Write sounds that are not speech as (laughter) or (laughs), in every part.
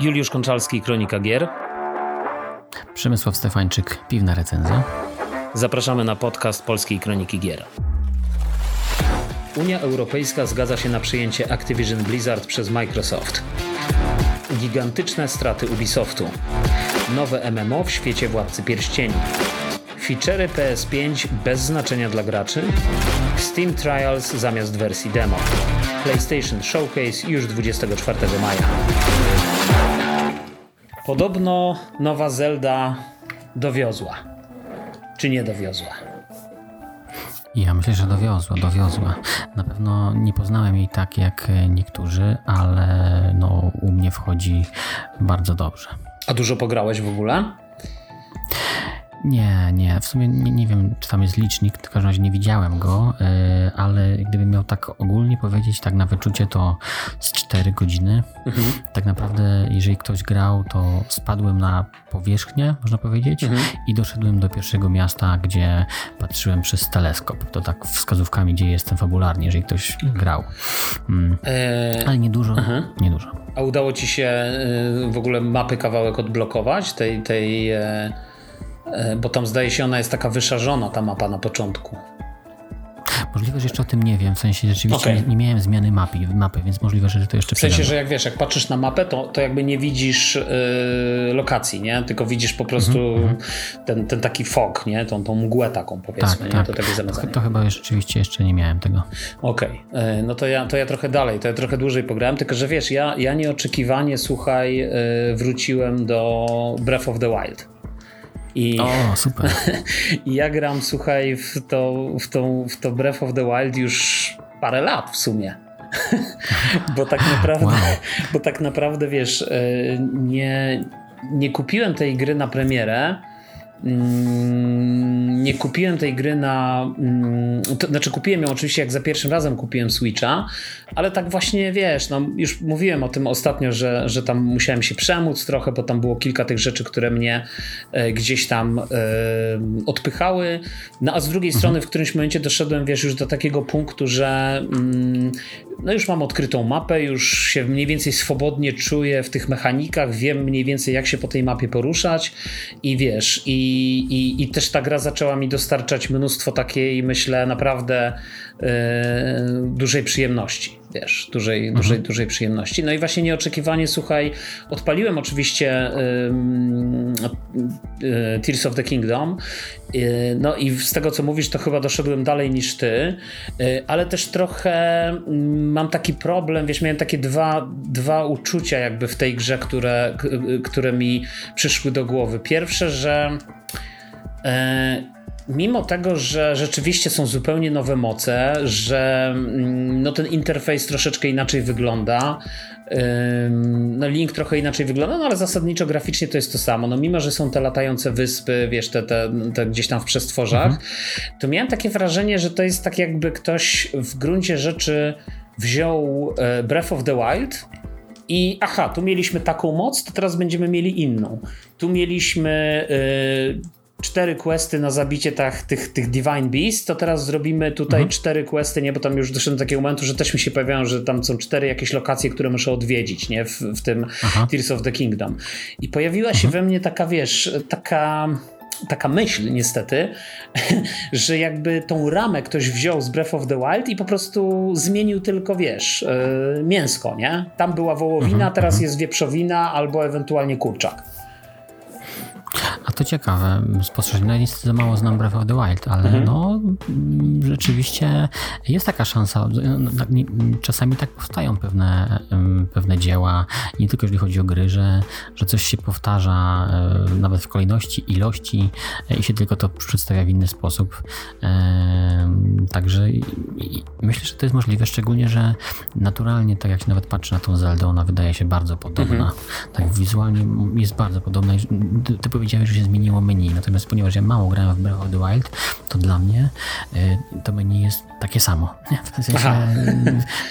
Juliusz Konczalski, Kronika Gier. Przemysław Stefańczyk, Piwna Recenzja. Zapraszamy na podcast Polskiej Kroniki Gier. Unia Europejska zgadza się na przyjęcie Activision Blizzard przez Microsoft. Gigantyczne straty Ubisoftu. Nowe MMO w świecie Władcy Pierścieni. Feature'y PS5 bez znaczenia dla graczy. Steam Trials zamiast wersji demo. PlayStation Showcase już 24 maja. Podobno nowa Zelda dowiozła. Czy nie dowiozła? Ja myślę, że dowiozła, dowiozła. Na pewno nie poznałem jej tak jak niektórzy, ale no, u mnie wchodzi bardzo dobrze. A dużo pograłeś w ogóle? Nie, nie. W sumie nie, nie wiem, czy tam jest licznik, w każdym razie nie widziałem go, yy, ale gdybym miał tak ogólnie powiedzieć, tak na wyczucie, to z 4 godziny. Mhm. Tak naprawdę, jeżeli ktoś grał, to spadłem na powierzchnię, można powiedzieć, mhm. i doszedłem do pierwszego miasta, gdzie patrzyłem przez teleskop. To tak wskazówkami, gdzie jestem fabularnie, jeżeli ktoś mhm. grał. Mm. Eee... Ale nie dużo, mhm. nie dużo. A udało ci się y, w ogóle mapy kawałek odblokować, tej, tej e, E, bo tam zdaje się ona jest taka wyszarzona, ta mapa na początku. Możliwe, że jeszcze o tym nie wiem, w sensie rzeczywiście okay. nie, nie, miałem zmiany mapy, mapy, więc możliwe, że to jeszcze W sensie, że jak wiesz, jak patrzysz na mapę, to, to jakby nie widzisz yy, lokacji, nie? Tylko widzisz po prostu mm -hmm. ten, ten taki fog, nie? Tą, tą mgłę taką powiedzmy, tak, nie? Tak. To, to, to chyba rzeczywiście jeszcze nie miałem tego. Okej, okay. yy, no to ja, to ja trochę dalej, to ja trochę dłużej pograłem, tylko że wiesz, ja, ja nieoczekiwanie, słuchaj, yy, wróciłem do Breath of the Wild. I, o, super. (laughs) I ja gram, słuchaj, w to, w, to, w to Breath of the Wild już parę lat w sumie. (laughs) bo tak naprawdę, wow. bo tak naprawdę wiesz, e, nie, nie kupiłem tej gry na premierę nie kupiłem tej gry na. Mm, to, znaczy, kupiłem ją oczywiście, jak za pierwszym razem kupiłem Switcha, ale tak właśnie wiesz, no, już mówiłem o tym ostatnio, że, że tam musiałem się przemóc trochę, bo tam było kilka tych rzeczy, które mnie e, gdzieś tam e, odpychały. No a z drugiej mhm. strony, w którymś momencie doszedłem, wiesz, już do takiego punktu, że mm, no już mam odkrytą mapę, już się mniej więcej swobodnie czuję w tych mechanikach, wiem mniej więcej, jak się po tej mapie poruszać i wiesz, i i, i, też ta gra zaczęła mi dostarczać mnóstwo takiej, myślę, naprawdę yy, dużej przyjemności. Wiesz, dużej, mhm. dużej, dużej przyjemności. No i właśnie nieoczekiwanie, słuchaj, odpaliłem oczywiście yy, Tears of the Kingdom. No i z tego, co mówisz, to chyba doszedłem dalej niż ty, ale też trochę mm, mam taki problem, wiesz, miałem takie dwa, dwa uczucia jakby w tej grze, które, które mi przyszły do głowy. Pierwsze, że E, mimo tego, że rzeczywiście są zupełnie nowe moce, że mm, no, ten interfejs troszeczkę inaczej wygląda, no, link trochę inaczej wygląda, no ale zasadniczo graficznie to jest to samo. No, mimo, że są te latające wyspy, wiesz, te, te, te gdzieś tam w przestworzach, mhm. to miałem takie wrażenie, że to jest tak jakby ktoś w gruncie rzeczy wziął e, Breath of the Wild i aha, tu mieliśmy taką moc, to teraz będziemy mieli inną. Tu mieliśmy y, cztery questy na zabicie tych, tych, tych Divine Beast, to teraz zrobimy tutaj mhm. cztery questy, nie, bo tam już doszedłem do takiego momentu, że też mi się pojawiają, że tam są cztery jakieś lokacje, które muszę odwiedzić, nie, w, w tym Aha. Tears of the Kingdom. I pojawiła się mhm. we mnie taka, wiesz, taka taka myśl niestety, (laughs) że jakby tą ramę ktoś wziął z Breath of the Wild i po prostu zmienił tylko, wiesz, yy, mięsko, nie? Tam była wołowina, mhm, teraz mhm. jest wieprzowina albo ewentualnie kurczak. A to ciekawe spostrzeżenie. No niestety za mało znam Breath of the Wild, ale mhm. no rzeczywiście jest taka szansa. No, tak, czasami tak powstają pewne, pewne dzieła, nie tylko jeżeli chodzi o gry, że, że coś się powtarza e, nawet w kolejności, ilości e, i się tylko to przedstawia w inny sposób. Także myślę, że to jest możliwe, szczególnie, że naturalnie, tak jak się nawet patrzy na tą Zeldę, ona wydaje się bardzo podobna. Mhm. Tak wizualnie jest bardzo podobna. Ty powiedziałeś, że się zmieniło menu, natomiast ponieważ ja mało grałem w Breath of the Wild, to dla mnie y, to menu jest takie samo. (laughs) W sensie,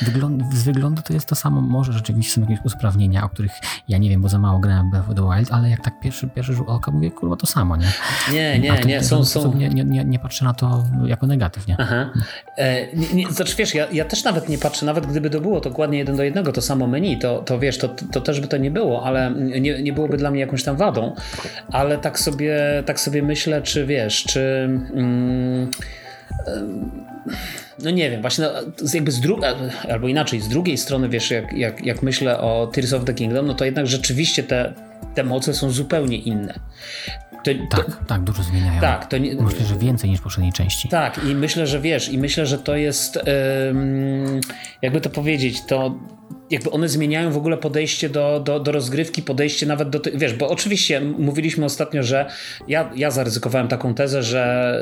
wygląd, z wyglądu to jest to samo. Może rzeczywiście są jakieś usprawnienia, o których ja nie wiem, bo za mało grałem w Breath of the Wild, ale jak tak pierwszy, pierwszy rzut oka mówię, kurwa, to samo, nie? Nie, nie, nie, są, są... Nie, nie, nie patrzę na to jako negatyw, nie? Aha. E, nie, nie, znaczy wiesz, ja, ja też nawet nie patrzę, nawet gdyby to było dokładnie jeden do jednego, to samo menu, to, to wiesz, to, to też by to nie było, ale nie, nie byłoby dla mnie jakąś tam wadą, ale tak sobie, tak sobie myślę, czy wiesz, czy... Mm, no nie wiem, właśnie no, jakby z drugiej, albo inaczej, z drugiej strony, wiesz, jak, jak, jak myślę o Tears of the Kingdom, no to jednak rzeczywiście te, te moce są zupełnie inne. To, tak, to, tak, dużo zmieniają. Tak, to nie, myślę, że więcej niż w poprzedniej części. Tak, i myślę, że wiesz, i myślę, że to jest, jakby to powiedzieć, to jakby one zmieniają w ogóle podejście do, do, do rozgrywki, podejście nawet do tych, wiesz, bo oczywiście mówiliśmy ostatnio, że ja, ja zaryzykowałem taką tezę, że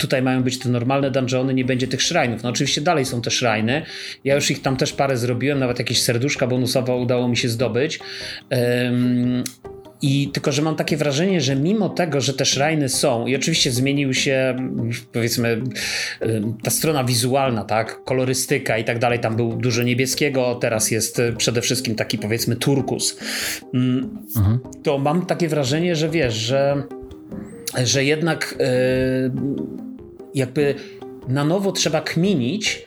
tutaj mają być te normalne dungeony, nie będzie tych szrajnów. No oczywiście dalej są te szrajny. Ja już ich tam też parę zrobiłem, nawet jakieś serduszka bonusowe udało mi się zdobyć. Yy, i tylko, że mam takie wrażenie, że mimo tego, że te szrajny są i oczywiście zmienił się powiedzmy ta strona wizualna, tak, kolorystyka i tak dalej, tam był dużo niebieskiego, teraz jest przede wszystkim taki powiedzmy turkus. Mm, mhm. To mam takie wrażenie, że wiesz, że, że jednak jakby na nowo trzeba kminić,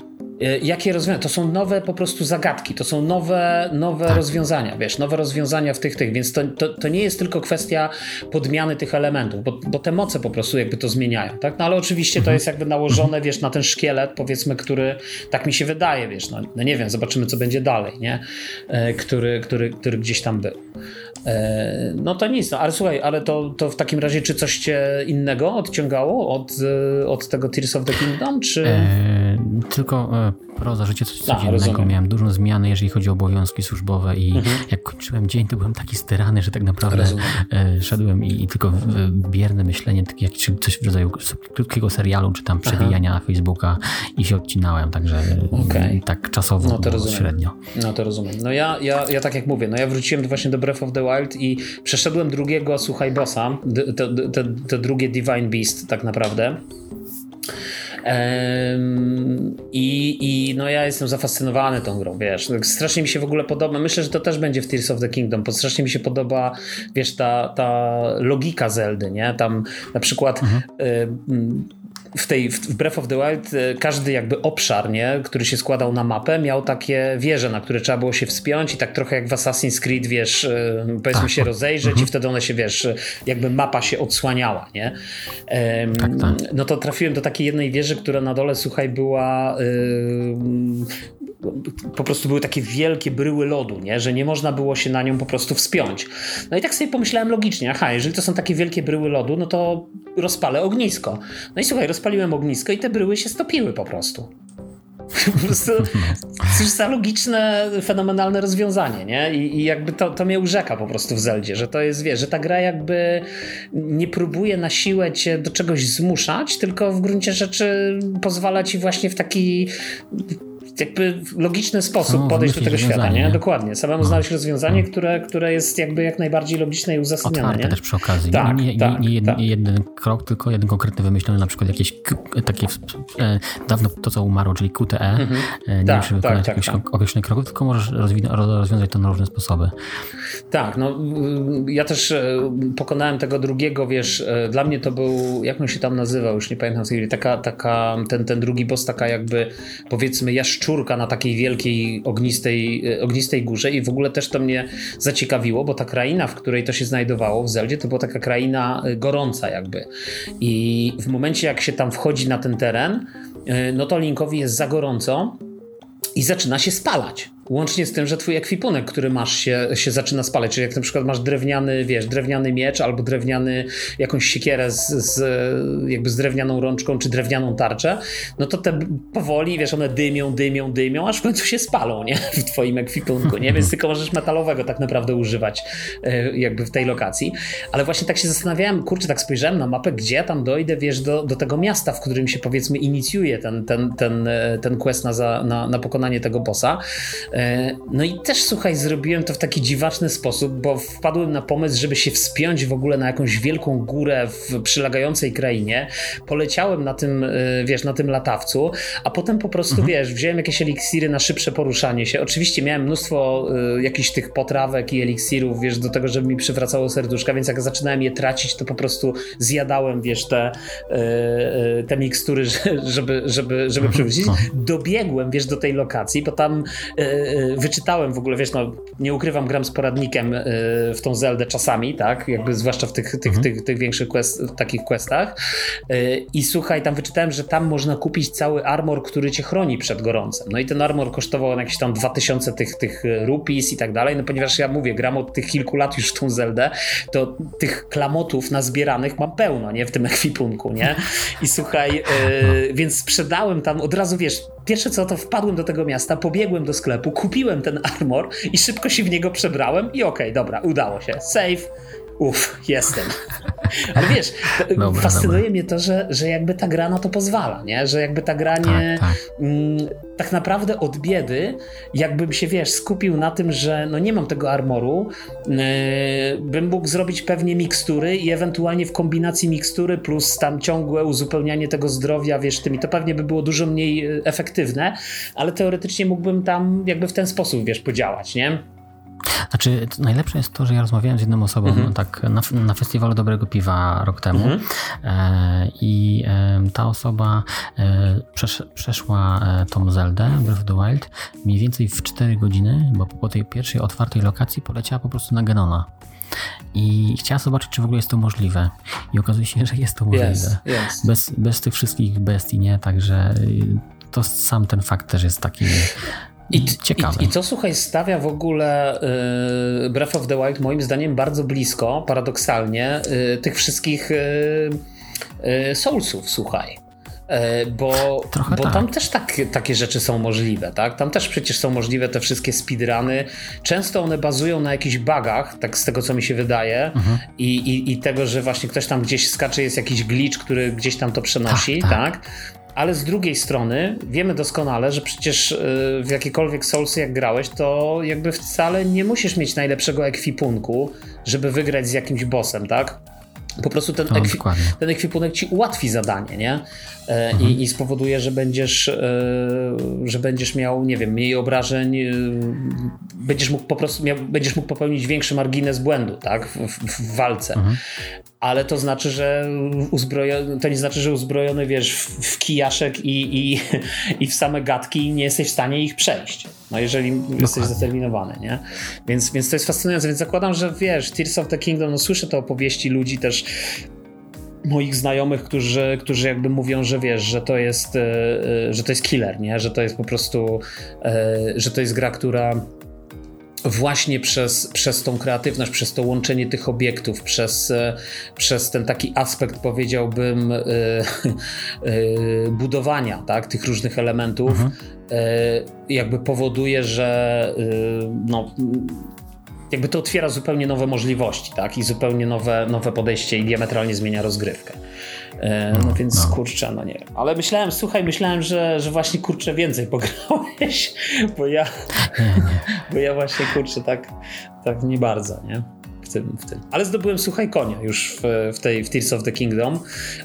jakie rozwiązania? To są nowe po prostu zagadki, to są nowe, nowe tak. rozwiązania, wiesz, nowe rozwiązania w tych, tych, więc to, to, to, nie jest tylko kwestia podmiany tych elementów, bo, bo te moce po prostu jakby to zmieniają, tak? No ale oczywiście mhm. to jest jakby nałożone, wiesz, na ten szkielet, powiedzmy, który, tak mi się wydaje, wiesz, no, no nie wiem, zobaczymy, co będzie dalej, nie? E, który, który, który gdzieś tam był. E, no to nic, no, ale słuchaj, ale to, to w takim razie, czy coś cię innego odciągało od, od tego Tears of the Kingdom, czy... E, tylko proza, życie coś codziennego. Miałem dużą zmianę, jeżeli chodzi o obowiązki służbowe i mhm. jak kończyłem dzień, to byłem taki styrany, że tak naprawdę. E, szedłem i, i, tylko bierne myślenie, tak jak czy coś w rodzaju krótkiego serialu, czy tam przewijania Aha. na Facebooka i się odcinałem, także okay. tak czasowo no to średnio. No to rozumiem. No ja, ja, ja tak jak mówię, no ja wróciłem właśnie do Breath of the Wild i przeszedłem drugiego, słuchaj, bossa, to drugie Divine Beast tak naprawdę. I, I no ja jestem zafascynowany tą grą, wiesz. Strasznie mi się w ogóle podoba. Myślę, że to też będzie w Tears of the Kingdom, bo strasznie mi się podoba, wiesz, ta, ta logika Zeldy, nie? Tam na przykład mhm. W tej w Breath of the Wild e, każdy jakby obszar, nie, który się składał na mapę, miał takie wieże, na które trzeba było się wspiąć i tak trochę jak w Assassin's Creed, wiesz, e, powiedzmy tak. się rozejrzeć mhm. i wtedy one się, wiesz, jakby mapa się odsłaniała, nie? tak, tak. No to trafiłem do takiej jednej wieży, która na dole, słuchaj, była po prostu były takie wielkie bryły lodu, nie? że nie można było się na nią po prostu wspiąć. No i tak sobie pomyślałem logicznie, aha, jeżeli to są takie wielkie bryły lodu, no to rozpalę ognisko. No i słuchaj, rozpaliłem ognisko i te bryły się stopiły po prostu. (laughs) Po prostu cóż za (laughs) logiczne, fenomenalne rozwiązanie, nie? I, i jakby to, to mnie urzeka po prostu w Zeldzie, że to jest, wiesz, że ta gra jakby nie próbuje na siłę cię do czegoś zmuszać, tylko w gruncie rzeczy pozwala ci właśnie w taki jakby w logiczny sposób no, podejść do tego świata, nie? Dokładnie. Samemu no. znaleźć rozwiązanie, no. które, które jest jakby jak najbardziej logiczne i uzasadnione. Otwarte nie? też przy okazji. Tak, nie, tak, nie, nie, tak. jeden krok, tylko jeden konkretny wymyślony, na przykład jakieś takie e, dawno to, co umarło, czyli QTE. Mhm. E, nie tak, musisz wykonać tak, jakiegoś tak. określonych kroków, tylko możesz rozwiązać to na różne sposoby. Tak, no ja też e, pokonałem tego drugiego, wiesz, dla mnie to był, jak on się tam nazywał, już nie pamiętam, taka, taka, ten, ten drugi boss, taka jakby powiedzmy jaszczurka szczurka na takiej wielkiej ognistej, e, ognistej górze i w ogóle też to mnie zaciekawiło, bo ta kraina, w której to się znajdowało w Zeldzie, to była taka kraina e, gorąca jakby. I w momencie jak się tam wchodzi na ten teren, e, no to Linkowi jest za gorąco i zaczyna się spalać. Łącznie z tym, że twój ekwipunek, który masz się, się zaczyna spalać, czyli jak na przykład masz drewniany, wiesz, drewniany miecz albo drewniany jakąś siekierę z, z, jakby z drewnianą rączką czy drewnianą tarczę, no to te powoli, wiesz, one dymią, dymią, dymią, aż w końcu się spalą, nie? W twoim ekwipunku, nie? Więc tylko możesz metalowego tak naprawdę używać e, jakby w tej lokacji. Ale właśnie tak się zastanawiałem, kurczę, tak spojrzałem na mapę, gdzie ja tam dojdę, wiesz, do, do tego miasta, w którym się powiedzmy inicjuje ten, ten, ten, e, ten quest na, za, na, na pokonanie tego bossa No i też słuchaj, zrobiłem to w taki dziwaczny sposób, bo wpadłem na pomysł, żeby się wspiąć w ogóle na jakąś wielką górę w przylegającej krainie. Poleciałem na tym, wiesz, na tym latawcu, a potem po prostu, mhm. wiesz, wziąłem jakieś eliksiry na szybsze poruszanie się. Oczywiście miałem mnóstwo jakichś tych potrawek i eliksirów, wiesz, do tego, żeby mi przywracało serduszka, więc jak zaczynałem je tracić, to po prostu zjadałem, wiesz, te, te mikstury, (laughs) żeby, żeby, żeby przywrócić. Dobiegłem, wiesz, do tej lokacji, bo tam wyczytałem w ogóle, wiesz, no nie ukrywam, gram z poradnikiem w tą Zeldę czasami, tak, jakby zwłaszcza w tych, tych, mhm. tych, tych większych quest, takich questach i słuchaj, tam wyczytałem, że tam można kupić cały armor, który cię chroni przed gorącem. No i ten armor kosztował jakieś tam 2000 tych, tych rupis i tak dalej, no ponieważ ja mówię, gram od tych kilku lat już w tą Zeldę, to tych klamotów nazbieranych mam pełno, nie, w tym ekwipunku, nie? I słuchaj, yy, więc sprzedałem tam od razu, wiesz, pierwsze co to wpadłem do tego miasta, pobiegłem do sklepu, kupiłem ten armor i szybko się w niego przebrałem i okej, okay, dobra, udało się. Save, uff, jestem. (laughs) Ale wiesz, dobra, fascynuje dobra. mnie to, że, że jakby ta gra na to pozwala, nie? Że jakby ta gra nie... Tak, tak. Mm, tak naprawdę od biedy, jakbym się, wiesz, skupił na tym, że no nie mam tego armoru, yy, bym mógł zrobić pewnie mikstury i ewentualnie w kombinacji mikstury plus tam ciągłe uzupełnianie tego zdrowia, wiesz, tymi, to pewnie by było dużo mniej e, efektywne, ale teoretycznie mógłbym tam jakby w ten sposób, wiesz, podziałać, nie? Znaczy, najlepsze jest to, że ja rozmawiałem z jedną osobą mhm. tak na, na festiwalu Dobrego Piwa rok temu mhm. e, i e, ta osoba e, przesz, przeszła e, tą Zeldę Breath of the Wild mniej więcej w 4 godziny, bo po tej pierwszej otwartej lokacji poleciała po prostu na Genona. I chciała zobaczyć, czy w ogóle jest to możliwe. I okazuje się, (laughs) że jest to możliwe. Yes, yes. Bez, bez tych wszystkich bestii, nie? Także y, to sam ten fakt też jest taki i, Ciekawe. I, I to słuchaj, stawia w ogóle y, Breath of the Wild moim zdaniem bardzo blisko, paradoksalnie, y, tych wszystkich y, y Soulsów, słuchaj. Y, bo, bo tak. tam też tak, takie rzeczy są możliwe, tak? Tam też przecież są możliwe te wszystkie speedruny. Często one bazują na jakichś bugach, tak z tego co mi się wydaje, mhm. I, i, i, tego, że właśnie ktoś tam gdzieś skacze, jest jakiś glitch, który gdzieś tam to przenosi, tak? tak? tak? Ale z drugiej strony wiemy doskonale, że przecież y, w jakiekolwiek Soulsy jak grałeś, to jakby wcale nie musisz mieć najlepszego ekwipunku, żeby wygrać z jakimś bossem, tak? Po prostu ten, no, ekwi ten ekwipunek ci ułatwi zadanie, nie? E, mhm. I, I, spowoduje, że będziesz, e, że będziesz miał, nie wiem, mniej obrażeń, e, będziesz mógł po prostu miał, będziesz mógł popełnić większy margines błędu, tak? W, w, w walce. Mhm ale to znaczy, że uzbrojony, to nie znaczy, że uzbrojony wiesz w, w kijaszek i, i, (laughs) i w same gadki nie jesteś w stanie ich przejść. No jeżeli Dokładnie. jesteś zdeterminowany, nie? Więc, więc to jest fascynujące, więc zakładam, że wiesz, Tears of the Kingdom, no słyszę te opowieści ludzi też moich znajomych, którzy, którzy jakby mówią, że wiesz, że to jest, e, e, że to jest killer, nie? Że to jest po prostu, e, że to jest gra, która właśnie przez, przez tą kreatywność, przez to łączenie tych obiektów, przez, e, przez ten taki aspekt, powiedziałbym, e, e, budowania tak, tych różnych elementów, mhm. jakby powoduje, że no, jakby to otwiera zupełnie nowe możliwości, tak? I zupełnie nowe, nowe podejście i diametralnie zmienia rozgrywkę. E, no, no więc no. kurczę, no nie wiem. Ale myślałem, słuchaj, myślałem, że, że właśnie kurczę więcej (laughs) pograłeś, bo ja, (laughs) bo ja właśnie kurczę tak, tak nie bardzo, nie? W tym, w tym. Ale zdobyłem słuchaj konia już w, w tej w Tears of the Kingdom,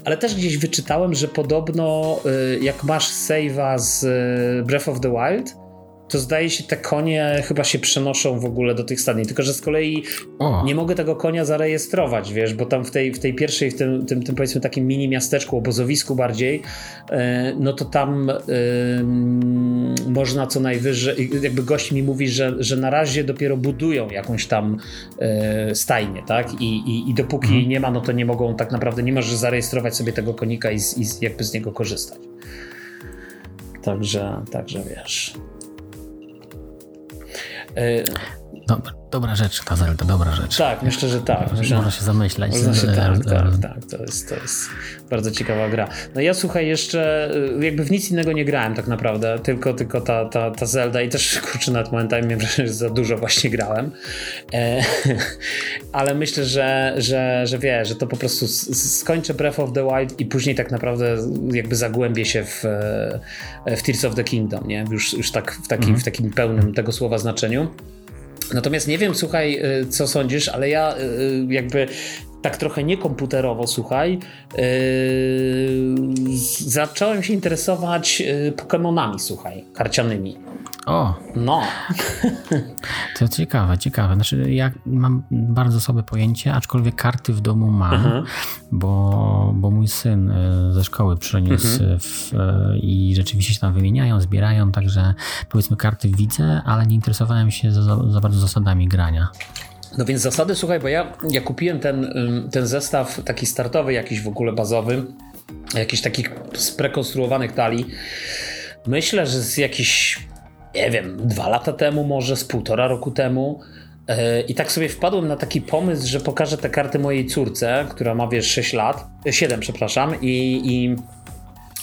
ale też gdzieś wyczytałem, że podobno y, jak masz save'a z y, Breath of the Wild, to zdaje się te konie chyba się przenoszą w ogóle do tych stadni. Tylko, że z kolei o. nie mogę tego konia zarejestrować, wiesz, bo tam w tej, w tej pierwszej, w tym, tym, tym powiedzmy takim mini miasteczku, obozowisku bardziej, e, no to tam można co najwyżej, jakby gość mi mówi, że, że na razie dopiero budują jakąś tam e, stajnię, tak? I, i, i dopóki mhm. nie ma, no to nie mogą tak naprawdę, nie możesz zarejestrować sobie tego konika i, i jakby z niego korzystać. Także, także wiesz. E, Dobra, dobra rzecz, ta Zelda, dobra rzecz. Tak, myślę, że tak. Można, można się zamyślać. Można się, (laughs) tak, tak, tak. To jest, to jest bardzo ciekawa gra. No ja słuchaj, jeszcze y, jakby w nic innego nie grałem tak naprawdę, tylko, tylko ta, ta, ta Zelda i też (laughs) kurczę nad momentami wrażenie, że za dużo właśnie grałem. E, (laughs) ale myślę, że, że, że wie, że to po prostu skończę Breath of the Wild i później tak naprawdę jakby zagłębię się w, w Tears of the Kingdom, nie? Już, już tak w takim, mhm. w takim pełnym tego słowa znaczeniu. Natomiast nie wiem, słuchaj, y, co sądzisz, ale ja y, y, jakby tak trochę niekomputerowo, słuchaj, zacząłem się interesować Pokémonami, słuchaj, karcianymi. O! No. (laughs) To ciekawe, ciekawe. Znaczy, ja mam bardzo słabe pojęcie, aczkolwiek karty w domu mam, mhm. bo, bo mój syn y, ze szkoły przyniósł mhm. w, y, i rzeczywiście się tam wymieniają, zbierają, także powiedzmy karty widzę, ale nie interesowałem się za, za bardzo zasadami grania. No więc zasady, słuchaj, bo ja, ja kupiłem ten, ten zestaw taki startowy, jakiś w ogóle bazowy, jakiś takich sprekonstruowanych talii. Myślę, że z jakiś, nie wiem, dwa lata temu, może z półtora roku temu. E, I tak sobie wpadłem na taki pomysł, że pokażę te karty mojej córce, która ma wiesz 6 lat, 7 przepraszam, i, i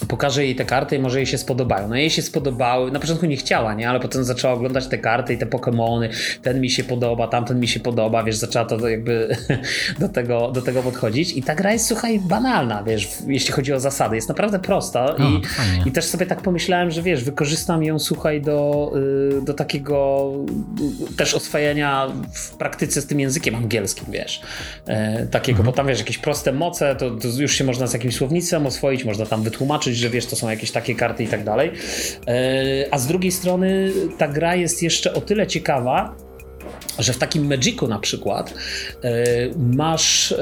pokażę jej te karty i może jej się spodobają. No jej się spodobały, na początku nie chciała, nie, ale potem zaczęła oglądać te karty i te Pokémony, ten mi się podoba, tamten mi się podoba, wiesz, zaczęła to jakby (laughs) do tego, do tego podchodzić. I ta gra jest, słuchaj, banalna, wiesz, jeśli chodzi o zasady, jest naprawdę prosta i, i też sobie tak pomyślałem, że wiesz, wykorzystam ją, słuchaj, do, y, do takiego y, też oswajania w praktyce z tym językiem angielskim, wiesz, e, takiego, mhm. bo tam, wiesz, jakieś proste moce, to, to już się można z jakimś słownictwem oswoić, można tam wytłumaczyć że wiesz, to są jakieś takie karty i tak dalej. E, a z drugiej strony ta gra jest jeszcze o tyle ciekawa, że w takim Magicu na przykład e, masz E,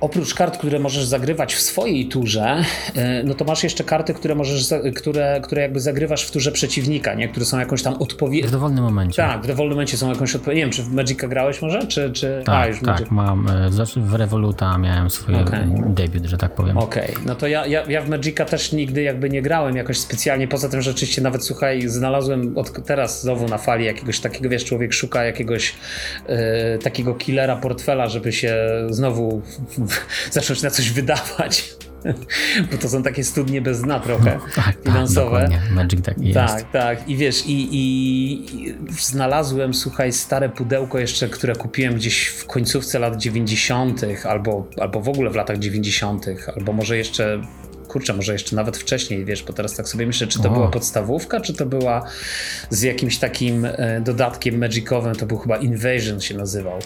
oprócz kart, które możesz zagrywać w swojej turze, e, no to masz jeszcze karty, które możesz, które, które jakby zagrywasz w turze przeciwnika, nie? które są jakąś tam odpowiedź. W dowolnym momencie. Tak, w dowolnym momencie są jakąś odpowiedź. Nie wiem, czy w Magica grałeś może? Czy, czy... Tak, A, już tak, Magic... mam. E, znaczy w Revoluta miałem swój okay. debiut, że tak powiem. Okej, okay. no to ja, ja, ja w Magica też nigdy jakby nie grałem jakoś specjalnie, poza tym, że rzeczywiście nawet, słuchaj, znalazłem od teraz znowu na fali jakiegoś takiego, wiesz, człowiek szuka jakiegoś e, takiego killera portfela, żeby się znowu (laughs) zacząć na coś wydawać. (laughs) Bo to są takie studnie bez dna trochę no, tak, finansowe. Tak, Magic tak jest. Tak, tak. I wiesz, i, i, znalazłem, słuchaj, stare pudełko jeszcze, które kupiłem gdzieś w końcówce lat 90., albo, albo w ogóle w latach 90., albo może jeszcze kurczę, może jeszcze nawet wcześniej, wiesz, bo teraz tak sobie myślę, czy to o. była podstawówka, czy to była z jakimś takim e, dodatkiem magicowym, to był chyba Invasion się nazywał.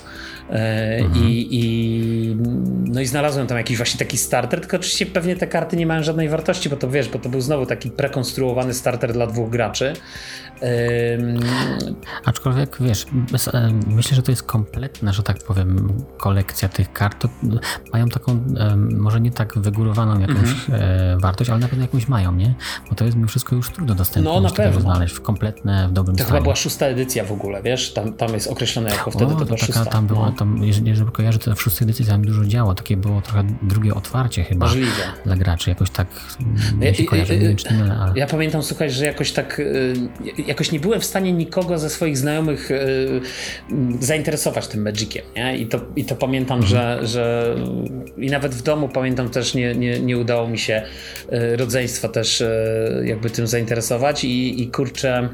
E, mhm. I, I, no i znalazłem tam jakiś właśnie taki starter, tylko oczywiście pewnie te karty nie mają żadnej wartości, bo to wiesz, bo to był znowu taki prekonstruowany starter dla dwóch graczy. Aczkolwiek wiesz, e, myślę, że to jest kompletna, że tak powiem, kolekcja tych kart. To mają taką, może nie tak wygórowaną jakąś mhm. Wartość, ale na pewno jakąś mają, nie? Bo to jest mi wszystko już trudno dostępne. No na pewno. znaleźć w kompletne, w dobrym to stanie. To chyba była szósta edycja w ogóle, wiesz? Tam, tam jest określone jako wtedy o, to, to taka, szósta. Tam było, no. tam, jeżeli, jeżeli kojarzę, to w szóstej edycji tam dużo działo. Takie było trochę drugie otwarcie chyba Możliwe. dla graczy. Jakoś tak ja, ja, kojarzę, nie, ale... ja pamiętam, słuchaj, że jakoś tak y, jakoś nie byłem w stanie nikogo ze swoich znajomych y, zainteresować tym Magiciem, nie? I to, i to pamiętam, mhm. że, że i nawet w domu pamiętam też nie, nie, nie udało mi się y, rodzeństwa też jakby tym zainteresować i, i kurczę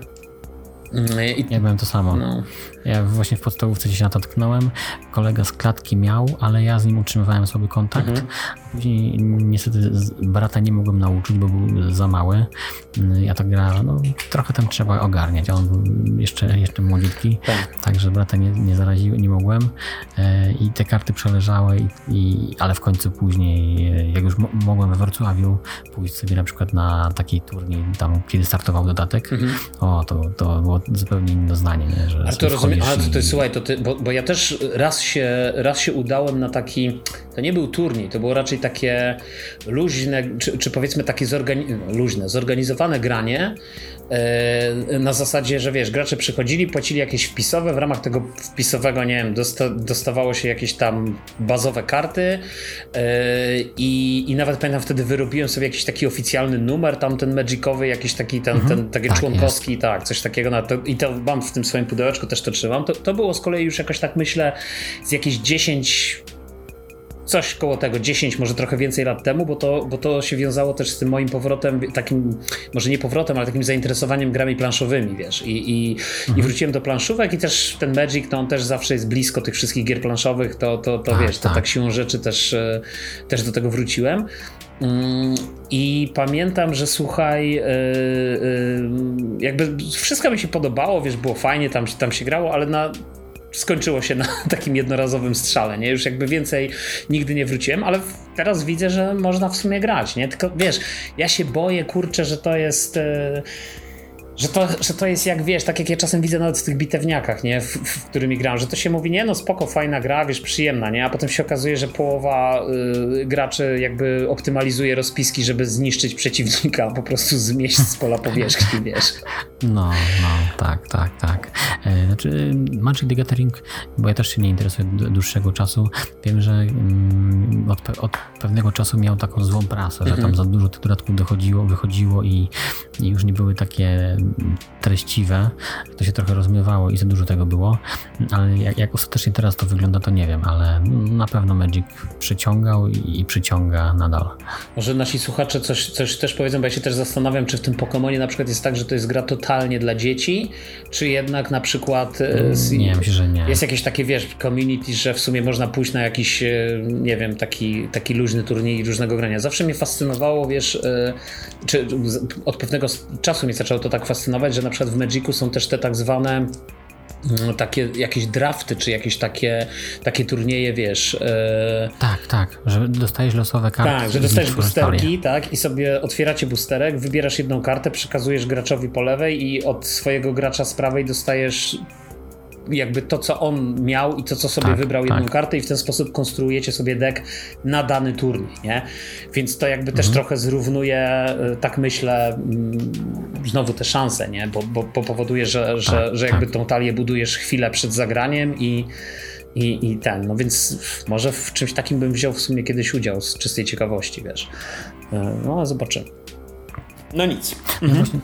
i, ja byłem to samo. No. Ja właśnie w podstawówce gdzieś natknąłem. Kolega z klatki miał, ale ja z nim utrzymywałem sobie kontakt. Mhm. Później niestety brata nie mogłem nauczyć, bo był za mały. Ja tak grałem, no trochę tam trzeba ogarniać. On był jeszcze, jeszcze młodziutki, tak. także brata nie, nie zaraziłem, nie mogłem. E, I te karty przeleżały, i, i, ale w końcu później, e, jak już mogłem we Wrocławiu pójść sobie na przykład na taki turniej, tam kiedy startował dodatek, mhm. o, to, to było zupełnie inne doznanie, nie? że Ale to rozumiem, ale to, to, słuchaj, to ty, bo, bo ja też raz się, raz się udałem na taki, to nie był turniej, to było raczej takie luźne, czy, czy powiedzmy takie zorgani luźne, zorganizowane granie, na zasadzie, że wiesz, gracze przychodzili, płacili jakieś wpisowe, w ramach tego wpisowego, nie wiem, dosta dostawało się jakieś tam bazowe karty e, i, i nawet pamiętam wtedy wyrobiłem sobie jakiś taki oficjalny numer, tam ten magicowy, jakiś taki ten, mhm, ten taki tak członkowski, jest. tak, coś takiego no, to, i to mam w tym swoim pudełeczku, też to trzymam. To, to było z kolei już jakoś tak myślę z jakieś 10 coś koło tego, 10, może trochę więcej lat temu, bo to, bo to się wiązało też z tym moim powrotem, takim, może nie powrotem, ale takim zainteresowaniem grami planszowymi, wiesz. I, i, mhm. i wróciłem do planszówek i też ten Magic, to on też zawsze jest blisko tych wszystkich gier planszowych, to, to, to tak, wiesz, to tak. tak siłą rzeczy też, e, też do tego wróciłem. Mm, I pamiętam, że słuchaj, yy, yy, jakby wszystko mi się podobało, wiesz, było fajnie, tam, tam się grało, ale na skończyło się na (laughs) takim jednorazowym strzale, nie? Już jakby więcej nigdy nie wróciłem, ale teraz widzę, że można w sumie grać, nie? Tylko wiesz, ja się boję, kurczę, że to jest... Yy że to, że to jest jak wiesz, tak jak ja czasem widzę nawet w tych bitewniakach, nie, w, w którymi gram, że to się mówi, nie no spoko, fajna gra, wiesz, przyjemna, nie, a potem się okazuje, że połowa y, graczy jakby optymalizuje rozpiski, żeby zniszczyć przeciwnika, po prostu zmieść z pola powierzchni, wiesz. No, no, tak, tak, tak. E, znaczy Magic the Gathering, bo ja też się nie interesuję dłuższego czasu, wiem, że mm, od, od, pewnego czasu miał taką złą prasę, że tam mhm. za dużo tych dodatków dochodziło, wychodziło i, i już nie były takie treściwe, to się trochę rozmywało i za dużo tego było, ale jak, jak ostatecznie teraz to wygląda, to nie wiem, ale na pewno Magic przyciągał i, i przyciąga nadal. Może nasi słuchacze coś, coś też powiedzą, bo ja się też zastanawiam, czy w tym Pokémonie na przykład jest tak, że to jest gra totalnie dla dzieci, czy jednak na przykład e, nie, myślę, że nie. jest jakieś takie, wiesz, community, że w sumie można pójść na jakiś, e, nie wiem, taki, taki luźny turniej różnego grania. Zawsze mnie fascynowało, wiesz, e, czy od pewnego czasu mnie zaczęło to tak fascynować, fascynować, że na przykład w Magicu są też te tak zwane mm, takie jakieś drafty, czy jakieś takie, takie turnieje, wiesz. Yy... Tak, tak, że dostajesz losowe karty. Tak, że dostajesz boosterki, tak, i sobie otwieracie boosterek, wybierasz jedną kartę, przekazujesz graczowi po lewej i od swojego gracza z prawej dostajesz jakby to, co on miał i to, co sobie tak, wybrał jedną tak. kartę i w ten sposób konstruujecie sobie deck na dany turniej, nie? Więc to jakby mhm. też trochę zrównuje, y, tak myślę, mm, znowu te szanse, nie? Bo, bo, bo powoduje, że, że, tak, że jakby tak. tą talię budujesz chwilę przed zagraniem i i, i ten, no więc może w czymś takim bym wziął w sumie kiedyś udział z czystej ciekawości, wiesz. Y, no, zobaczymy. No nic. No mhm. właśnie,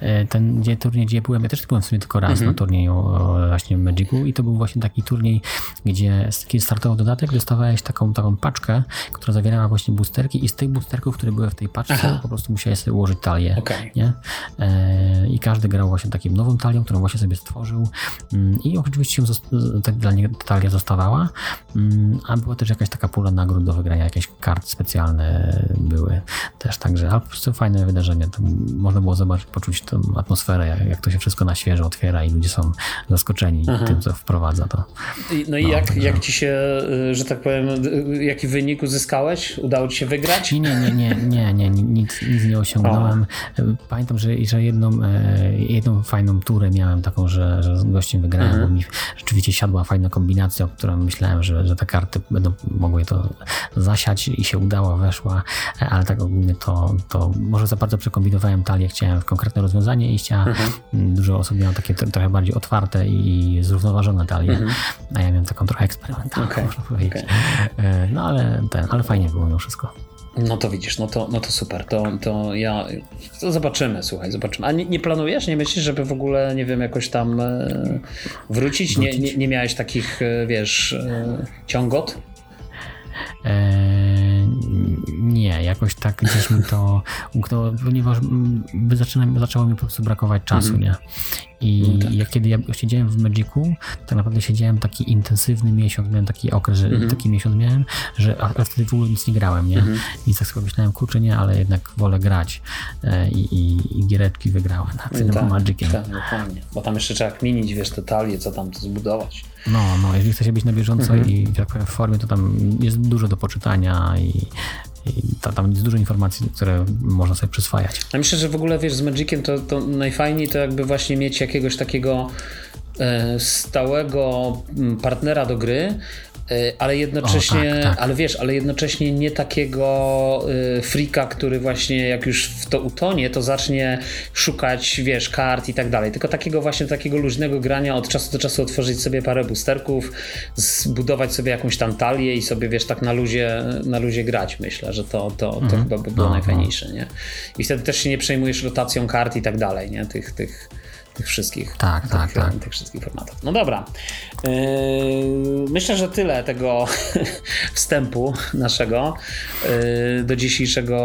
e, ten gdzie, turniej, gdzie byłem, ja też byłem w sumie tylko raz mhm. na turnieju właśnie w Magicu i to był właśnie taki turniej, gdzie kiedy startował dodatek, dostawałeś taką, taką paczkę, która zawierała właśnie boosterki i z tych boosterków, które były w tej paczce, Aha. po prostu musiałeś sobie ułożyć talię. Okay. Nie? E, I każdy grał właśnie takim nową talią, którą właśnie sobie stworzył mm, i oczywiście tak dla niego talia zostawała, mm, a była też jakaś taka pula nagród do wygrania, jakieś kart specjalne były też, także ale po prostu fajne wydarzenie wrażenie. można było zobaczyć, poczuć tę atmosferę, jak, jak, to się wszystko na świeżo otwiera i ludzie są zaskoczeni mhm. tym, co wprowadza to. No i jak, także... jak ci się, y, że tak powiem, y, jaki wynik uzyskałeś? Udało ci się wygrać? Nie, nie, nie, nie, nie, nie nic, nic nie osiągnąłem. O. Pamiętam, że, że jedną, e, jedną fajną turę miałem taką, że, że z gościem wygrałem, mhm. bo mi rzeczywiście siadła fajna kombinacja, o której myślałem, że, że te karty będą mogły to zasiać i się udało, weszła, e, ale tak ogólnie to, to może za bardzo przekombinowałem talię, chciałem konkretne rozwiązanie i chciałem, mhm. dużo osób miało takie trochę bardziej otwarte i zrównoważone talie, mhm. a ja miałem taką trochę eksperymentalną, okay. można powiedzieć. Okay. No ale ten, ale fajnie było mimo wszystko. No to widzisz, no to, no to super. To, to ja. To zobaczymy, słuchaj, zobaczymy. A nie, nie, planujesz? Nie myślisz, żeby w ogóle, nie wiem, jakoś tam e, wrócić? wrócić? Nie, nie, nie miałeś takich, e, wiesz, e, ciągot? Eee, nie, jakoś tak gdzieś mi to umknęło, ponieważ by zaczyna, zaczęło mi po prostu brakować czasu, mm -hmm. nie? I no tak. jak kiedy ja siedziałem w Magicu, tak naprawdę siedziałem taki intensywny miesiąc, miałem taki okres, że mm -hmm. taki miesiąc miałem, że a, wtedy w ogóle nic nie grałem, nie? Mm -hmm. I tak sobie myślałem, kurczę nie, ale jednak wolę grać e, i, i, i giereczki wygrałem nad tym tak, Magiciem. Tak, dokładnie. Bo tam jeszcze trzeba kminić, wiesz, te talie, co tam zbudować. No, no, jeżeli chce się być na bieżąco -hmm. i jak powiem, w formie, to tam jest dużo do poczytania i, i tam jest dużo informacji, które można sobie przyswajać. A myślę, że w ogóle wiesz, z Magiciem to, to najfajniej to jakby właśnie mieć jakiegoś takiego e, stałego partnera do gry, ale jednocześnie, o, tak, tak. ale wiesz, ale jednocześnie nie takiego y, frika, który właśnie jak już w to utonie, to zacznie szukać, wiesz, kart i tak dalej, tylko takiego właśnie takiego luźnego grania, od czasu do czasu otworzyć sobie parę boosterków, zbudować sobie jakąś tam talię i sobie, wiesz, tak na luzie, na luzie grać, myślę, że to, to, to mhm. chyba by było no, najfajniejsze, no. nie? I wtedy też się nie przejmujesz rotacją kart i tak dalej, nie? Tych, tych tych wszystkich, tak, tych, tak, tak. tych wszystkich formatów. No dobra. Yy, myślę, że tyle tego (laughs) wstępu naszego yy, do dzisiejszego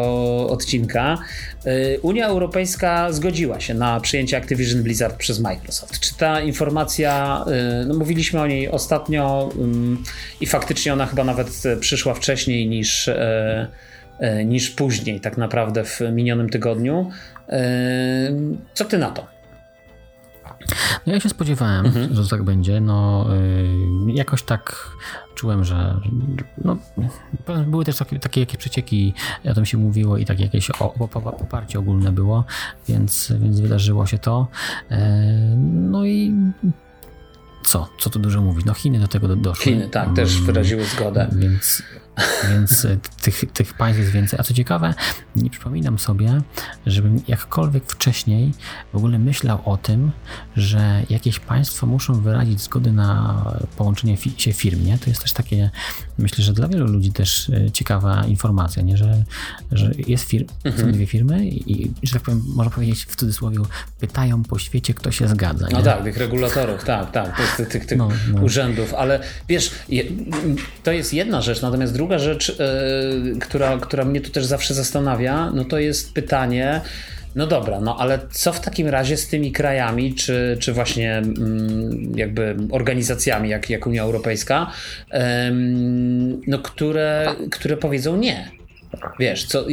odcinka. Yy, Unia Europejska zgodziła się na przyjęcie Activision Blizzard przez Microsoft. Czy ta informacja, no mówiliśmy o niej ostatnio i faktycznie ona chyba nawet przyszła wcześniej niż niż później, tak naprawdę w minionym tygodniu. Co ty na to? No ja się spodziewałem, mhm. że tak będzie. No, y, jakoś tak czułem, że no, były też takie, takie jakieś przecieki, o tym się mówiło i takie jakieś poparcie ogólne było, więc, więc wydarzyło się to. E, no i co? Co tu dużo mówić? No Chiny do tego doszły. Chiny, tak, też mm, wyraziły zgodę. Więc więc e, tych, tych państw jest więcej. A co ciekawe, nie przypominam sobie, żebym jakkolwiek wcześniej w ogóle myślał o tym, że jakieś państwo muszą wyrazić zgodę na połączenie fi się firm. Nie? To jest też takie, myślę, że dla wielu ludzi też e, ciekawa informacja, nie? Że, że jest firm, mhm. są dwie firmy i, że tak powiem, można powiedzieć w cudzysłowie, pytają po świecie, kto się zgadza. Nie? No tak, tych regulatorów, tak, tak, tych, tych, tych, no, no. urzędów, ale wiesz, to jest jedna rzecz, natomiast druga druga rzecz, yy, która, która mnie tu też zawsze zastanawia, no to jest pytanie, no dobra, no ale co w takim razie z tymi krajami, czy, czy właśnie mm, jakby organizacjami, jak, jak Unia Europejska, no które, które powiedzą nie? Wiesz, co,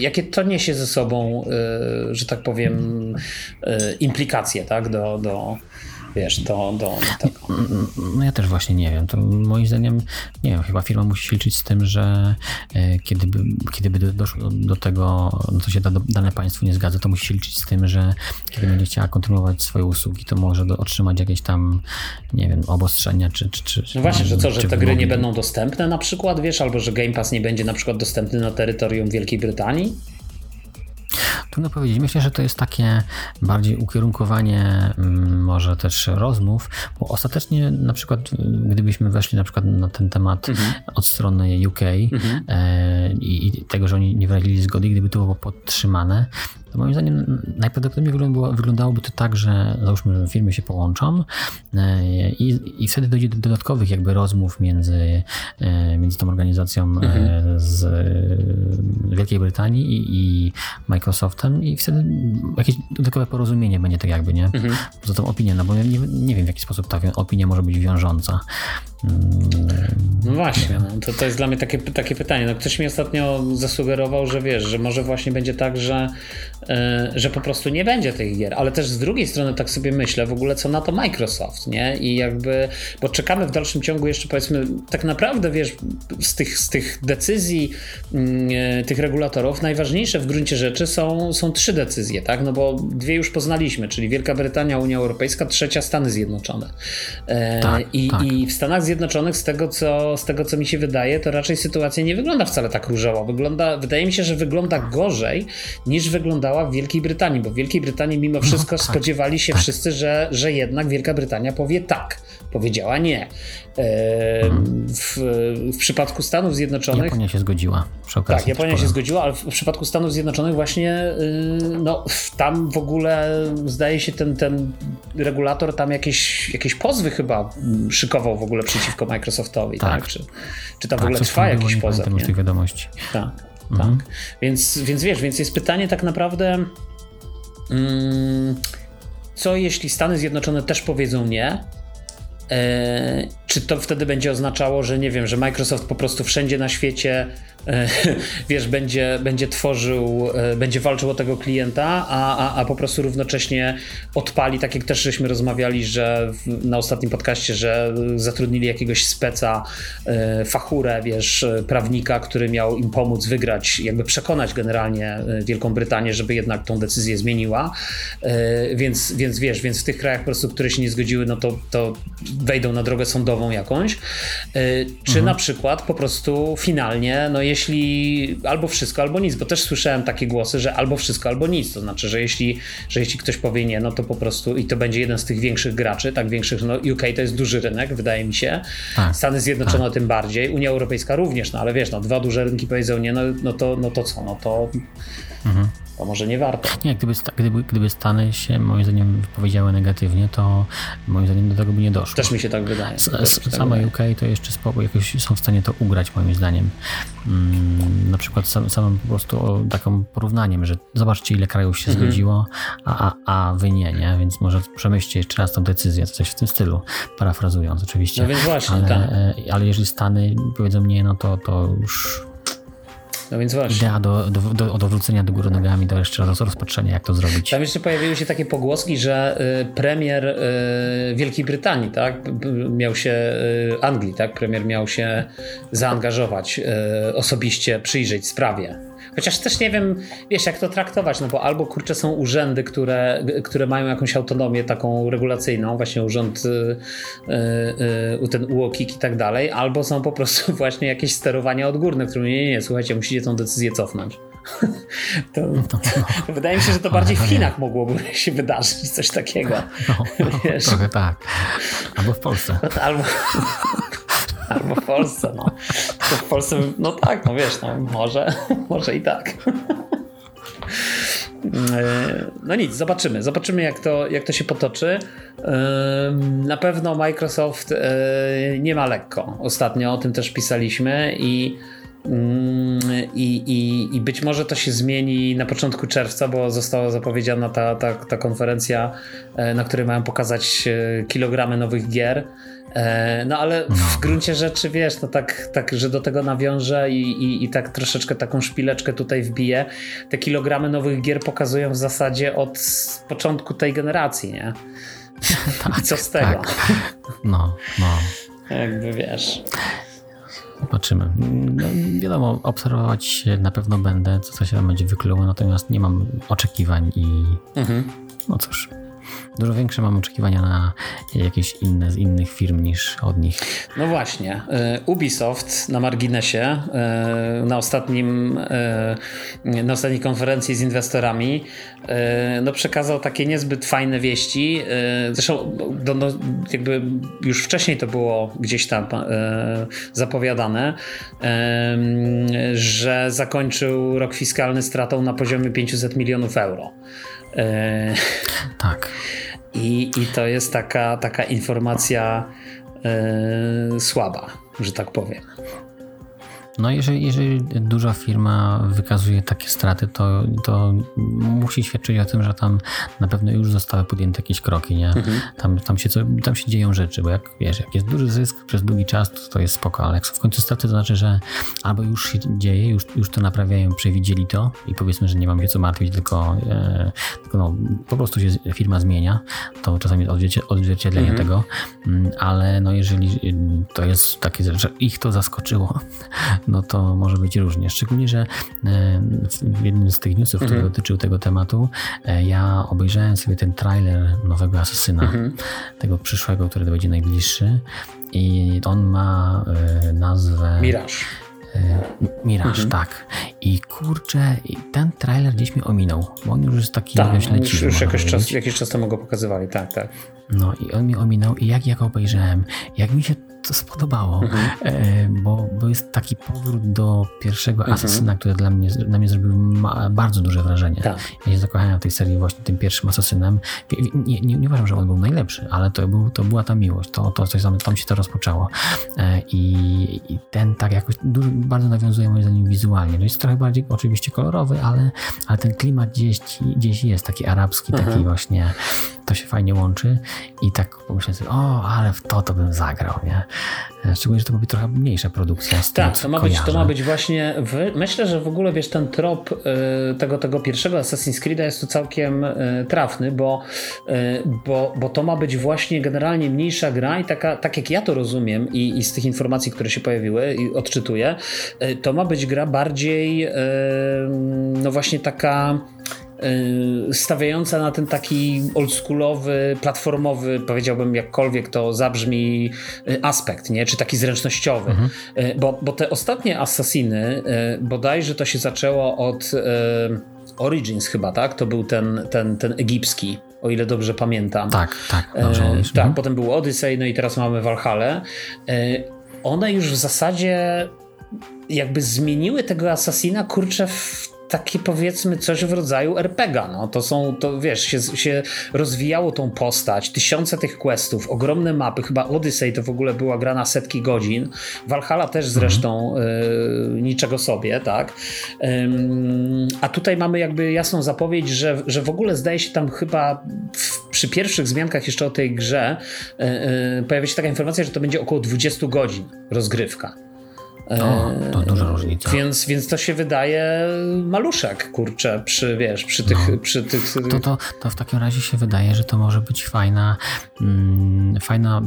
jakie to niesie ze sobą, yy, że tak powiem, yy, implikacje tak, do, do, wiesz, do, do tego. No ja też właśnie nie wiem. To moim zdaniem, nie wiem, chyba firma musi się liczyć z tym, że e, kiedy by, kiedy by doszło do tego, no co się da, dane państwu nie zgadza, to musi się liczyć z tym, że kiedy będzie chciała kontynuować swoje usługi, to może do, otrzymać jakieś tam, nie wiem, obostrzenia, czy... czy, czy no właśnie, że co, że te gry nie będą dostępne na przykład, wiesz, albo że Game Pass nie będzie na przykład dostępny na terytorium Wielkiej Brytanii? Trudno powiedzieć. Myślę, że to jest takie bardziej ukierunkowanie mm, może też rozmów, bo ostatecznie na przykład gdybyśmy weszli na przykład na ten temat mhm. od strony UK mhm. e, i, tego, że oni nie wyrazili zgody, gdyby to było podtrzymane, to moim zdaniem najprawdopodobniej wyglądałoby to tak, że załóżmy firmy się połączą e, i, i wtedy dojdzie do dodatkowych jakby rozmów między, e, między tą organizacją e, mhm. z Wielkiej Brytanii i, i, Microsoftem i wtedy jakieś dodatkowe porozumienie będzie tak jakby, nie? Mhm. Za tą opinię, no bo nie, nie wiem w jaki sposób ta opinia może być wiążąca. No właśnie, no, to, to jest dla mnie takie, takie pytanie. No, ktoś mi ostatnio zasugerował, że wiesz, że może właśnie będzie tak, że, yy, że po prostu nie będzie tych gier, ale też z drugiej strony tak sobie myślę w ogóle, co na to Microsoft, nie? I jakby, bo czekamy w dalszym ciągu jeszcze powiedzmy, tak naprawdę wiesz, z tych, z tych decyzji yy, tych regulatorów najważniejsze w gruncie rzeczy są, są trzy decyzje, tak? No bo dwie już poznaliśmy, czyli Wielka Brytania, Unia Europejska, trzecia Stany Zjednoczone. Yy, tak, i, tak. I w Stanach Zjednoczonych Zjednoczonych, z tego, co, z tego co mi się wydaje, to raczej sytuacja nie wygląda wcale tak różowo. Wygląda, wydaje mi się, że wygląda gorzej niż wyglądała w Wielkiej Brytanii, bo w Wielkiej Brytanii mimo no wszystko no, tak, spodziewali się tak. wszyscy, że, że jednak Wielka Brytania powie tak. Powiedziała nie. W, w, przypadku Stanów Zjednoczonych. Japonia się zgodziła. Przy okazji tak, Japonia się zgodziła, ale w przypadku Stanów Zjednoczonych właśnie y, no, tam w ogóle zdaje się ten, ten regulator tam jakieś, jakieś pozwy chyba szykował w ogóle przeciwko Microsoftowi. Tak. tak? Czy, czy tam tak, w ogóle trwa jakiś pozew? Nie tych wiadomości. Tak, mhm. tak. Więc, więc wiesz, więc jest pytanie tak naprawdę. Mm, co jeśli Stany Zjednoczone też powiedzą nie? E, czy to wtedy będzie oznaczało, że nie wiem, że Microsoft po prostu wszędzie na świecie E, (laughs) wiesz, będzie, będzie tworzył, e, będzie walczył o tego klienta, a, a, a po prostu równocześnie odpali, tak jak też żeśmy rozmawiali, że w, na ostatnim podcaście, że zatrudnili jakiegoś speca, e, fachurę, wiesz, prawnika, który miał im pomóc wygrać, jakby przekonać generalnie Wielką Brytanię, żeby jednak tą decyzję zmieniła. Więc, więc wiesz, więc w tych krajach po prostu, które się nie zgodziły, no to, to wejdą na drogę sądową jakąś, czy mhm. na przykład po prostu finalnie, no jeśli albo wszystko, albo nic, bo też słyszałem takie głosy, że albo wszystko, albo nic, to znaczy, że jeśli, że jeśli ktoś powie nie, no to po prostu i to będzie jeden z tych większych graczy, tak większych, no UK to jest duży rynek, wydaje mi się, tak, Stany Zjednoczone tak. tym bardziej, Unia Europejska również, no ale wiesz, no dwa duże rynki powiedzą nie, no, no, to, no to co, no to mhm to może nie warto. Nie, gdyby, gdyby, gdyby Stany się moim zdaniem wypowiedziały negatywnie, to moim zdaniem do tego by nie doszło. Też mi się tak wydaje. S same tak UK to jeszcze spoko, jakoś są w stanie to ugrać moim zdaniem. Mm, na przykład sam, samym po prostu taką porównaniem, że zobaczcie ile krajów się mhm. zgodziło, a, a, a wy nie, nie? Więc może przemyślcie jeszcze raz tą decyzję, coś w tym stylu, parafrazując oczywiście. No więc właśnie, ale, tak. E, ale jeżeli Stany powiedzą nie, no to, to już no więc właśnie. Idea do, do, do, do wrócenia do góry nogami, do jeszcze raz rozpatrzenia, jak to zrobić. Tam jeszcze pojawiły się takie pogłoski, że y, premier y, Wielkiej Brytanii, tak, miał się, y, Anglii, tak, premier miał się zaangażować, osobiście przyjrzeć sprawie Chociaż też nie wiem, wiesz, jak to traktować, no bo albo kurczę są urzędy, które, które mają jakąś autonomię taką regulacyjną, właśnie urząd y, y, y, ten UOKiK i tak dalej, albo są po prostu (laughs) właśnie jakieś sterowania odgórne, które nie, nie, nie, słuchajcie, musicie tą decyzję cofnąć. (laughs) To, no, no. (laughs) Wydaje mi się, że to bardziej w Chinach mogłoby się wydarzyć coś takiego. No, no, trochę tak. Albo w Polsce. Albo, Albo w Polsce, no. To w Polsce, no tak, no wiesz, no może, może i tak. E, no nic, zobaczymy. Zobaczymy, jak to, jak to się potoczy. Na pewno Microsoft e, nie ma lekko. Ostatnio o tym też pisaliśmy i i, i, I być może to się zmieni na początku czerwca, bo została zapowiedziana ta, ta, ta konferencja, na której mają pokazać kilogramy nowych gier. E, no ale w no. gruncie rzeczy wiesz, no tak, tak że do tego nawiążę i, i, i tak troszeczkę taką szpileczkę tutaj wbiję. Te kilogramy nowych gier pokazują w zasadzie od początku tej generacji, nie? (laughs) tak, Co z tego? Tak. No, no. Jakby wiesz. Zobaczymy. No, wiadomo, obserwować na pewno będę, co się tam będzie wykluło, natomiast nie mam oczekiwań i mhm. no cóż dużo większe mam oczekiwania na jakieś inne z innych firm niż od nich. No właśnie. E, Ubisoft na marginesie e, na ostatnim e, na ostatniej konferencji z inwestorami no przekazał takie niezbyt fajne wieści. Zresztą no, no, jakby już wcześniej to było gdzieś tam zapowiadane, że zakończył rok fiskalny stratą na poziomie 500 milionów euro. Tak. I, i to jest taka, taka informacja yy, słaba, że tak powiem. No jeżeli, jeżeli duża firma wykazuje takie straty, to, to musi świadczyć o tym, że tam na pewno już zostały podjęte jakieś kroki, nie? Mhm. Tam, tam, się, tam się dzieją rzeczy, bo jak wiesz, jak jest duży zysk przez długi czas, to, to jest spoko, ale jak w końcu straty, to znaczy, że albo już się dzieje, już, już to naprawiają, przewidzieli to i powiedzmy, że nie mam się co martwić, tylko, e, tylko no, po prostu się firma zmienia, to czasami jest odzwierciedlenie mhm. tego, mm, ale no jeżeli to jest takie, że ich to zaskoczyło, no to może być różnie. Szczególnie, że e, w jednym z tych newsów, który mhm. dotyczył tego tematu, e, ja obejrzałem sobie ten trailer nowego Asasyna, mhm. tego przyszłego, który będzie najbliższy i on ma e, nazwę... Mirage. Mirage, mhm. tak. I kurczę, ten trailer gdzieś mi ominął, bo on już jest taki tak, dość Już, już jakiś czas, jakiś czas temu go pokazywali, tak, tak. No i on mi ominął i jak ja go obejrzałem, jak mi się to spodobało, mhm. E, bo, bo jest taki powrót do pierwszego mhm. Asasyna, który dla mnie, dla mnie zrobił bardzo duże wrażenie. Tak. Ja się zakochałem w tej serii właśnie tym pierwszym Asasynem. Nie, nie, nie, uważam, że on był najlepszy, ale to, był, to była ta miłość, to, to coś tam, tam się to rozpoczęło. E, I, i ten tak jakoś dużo, bardzo nawiązuje moim zdaniem wizualnie. No jest trochę bardziej oczywiście kolorowy, ale, ale ten klimat gdzieś, gdzieś jest taki arabski, taki mhm. właśnie to się fajnie łączy i tak pomyślałem sobie, o, ale w to to bym zagrał, nie? Szczególnie, że to być trochę mniejsza produkcja. Z tak, to ma, być, to ma być właśnie, w, myślę, że w ogóle wiesz, ten trop y, tego, tego pierwszego Assassin's Creed'a jest tu całkiem y, trafny, bo, y, bo, bo to ma być właśnie generalnie mniejsza gra i taka, tak jak ja to rozumiem i, i z tych informacji, które się pojawiły i odczytuję, to ma być gra bardziej no właśnie taka stawiająca na ten taki oldschoolowy, platformowy, powiedziałbym jakkolwiek to zabrzmi, aspekt, nie? czy taki zręcznościowy. Mhm. Bo, bo te ostatnie Assassiny, bodajże to się zaczęło od Origins chyba, tak? To był ten, ten, ten egipski, o ile dobrze pamiętam. Tak, tak. Dobrze e, tak, mhm. potem był Odyssey, no i teraz mamy Valhalla. E, one już w zasadzie jakby zmieniły tego Assassina, kurczę, w takie powiedzmy coś w rodzaju RPGa. No. To są, to wiesz, się, się rozwijało tą postać, tysiące tych questów, ogromne mapy, chyba Odyssey to w ogóle była gra na setki godzin, Valhalla też zresztą mhm. y, niczego sobie, tak. A tutaj mamy jakby jasną zapowiedź, że, że w ogóle zdaje się tam chyba w, przy pierwszych zmiankach jeszcze o tej grze y, y, pojawia się taka informacja, że to będzie około 20 godzin rozgrywka. No, to duża różnica. Więc, więc to się wydaje maluszek, kurczę, przy, wiesz, przy tych... No. Przy tych... To, to, to w takim razie się wydaje, że to może być fajna mm, fajna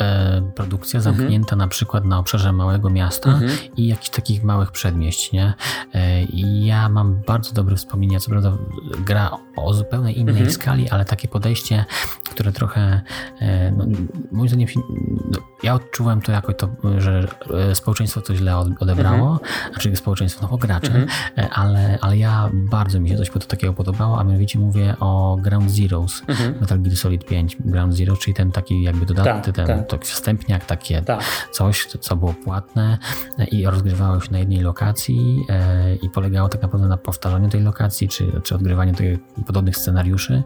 e, produkcja zamknięta mhm. na przykład na obszarze małego miasta mhm. i jakichś takich małych przedmieść, nie? E, ja mam bardzo dobre wspomnienia, co prawda gra o zupełnie innej mhm. skali, ale takie podejście, które trochę e, no, moim zdaniem no, ja odczułem to jako to, że e, społeczeństwo to źle odebrało, mhm. znaczy społeczeństwo, no gracze, mhm. E, ale, ale ja bardzo mi się coś takiego podobało, a mianowicie mówię o Ground Zeroes, mhm. Metal Gear Solid 5 Ground Zero, czyli ten taki jakby dodatek, tak, ten tak. wstępniak, takie tak. coś, co było płatne e, i rozgrywało się na jednej lokacji e, i polegało tak naprawdę na powtarzaniu tej lokacji, czy, czy odgrywaniu tych podobnych scenariuszy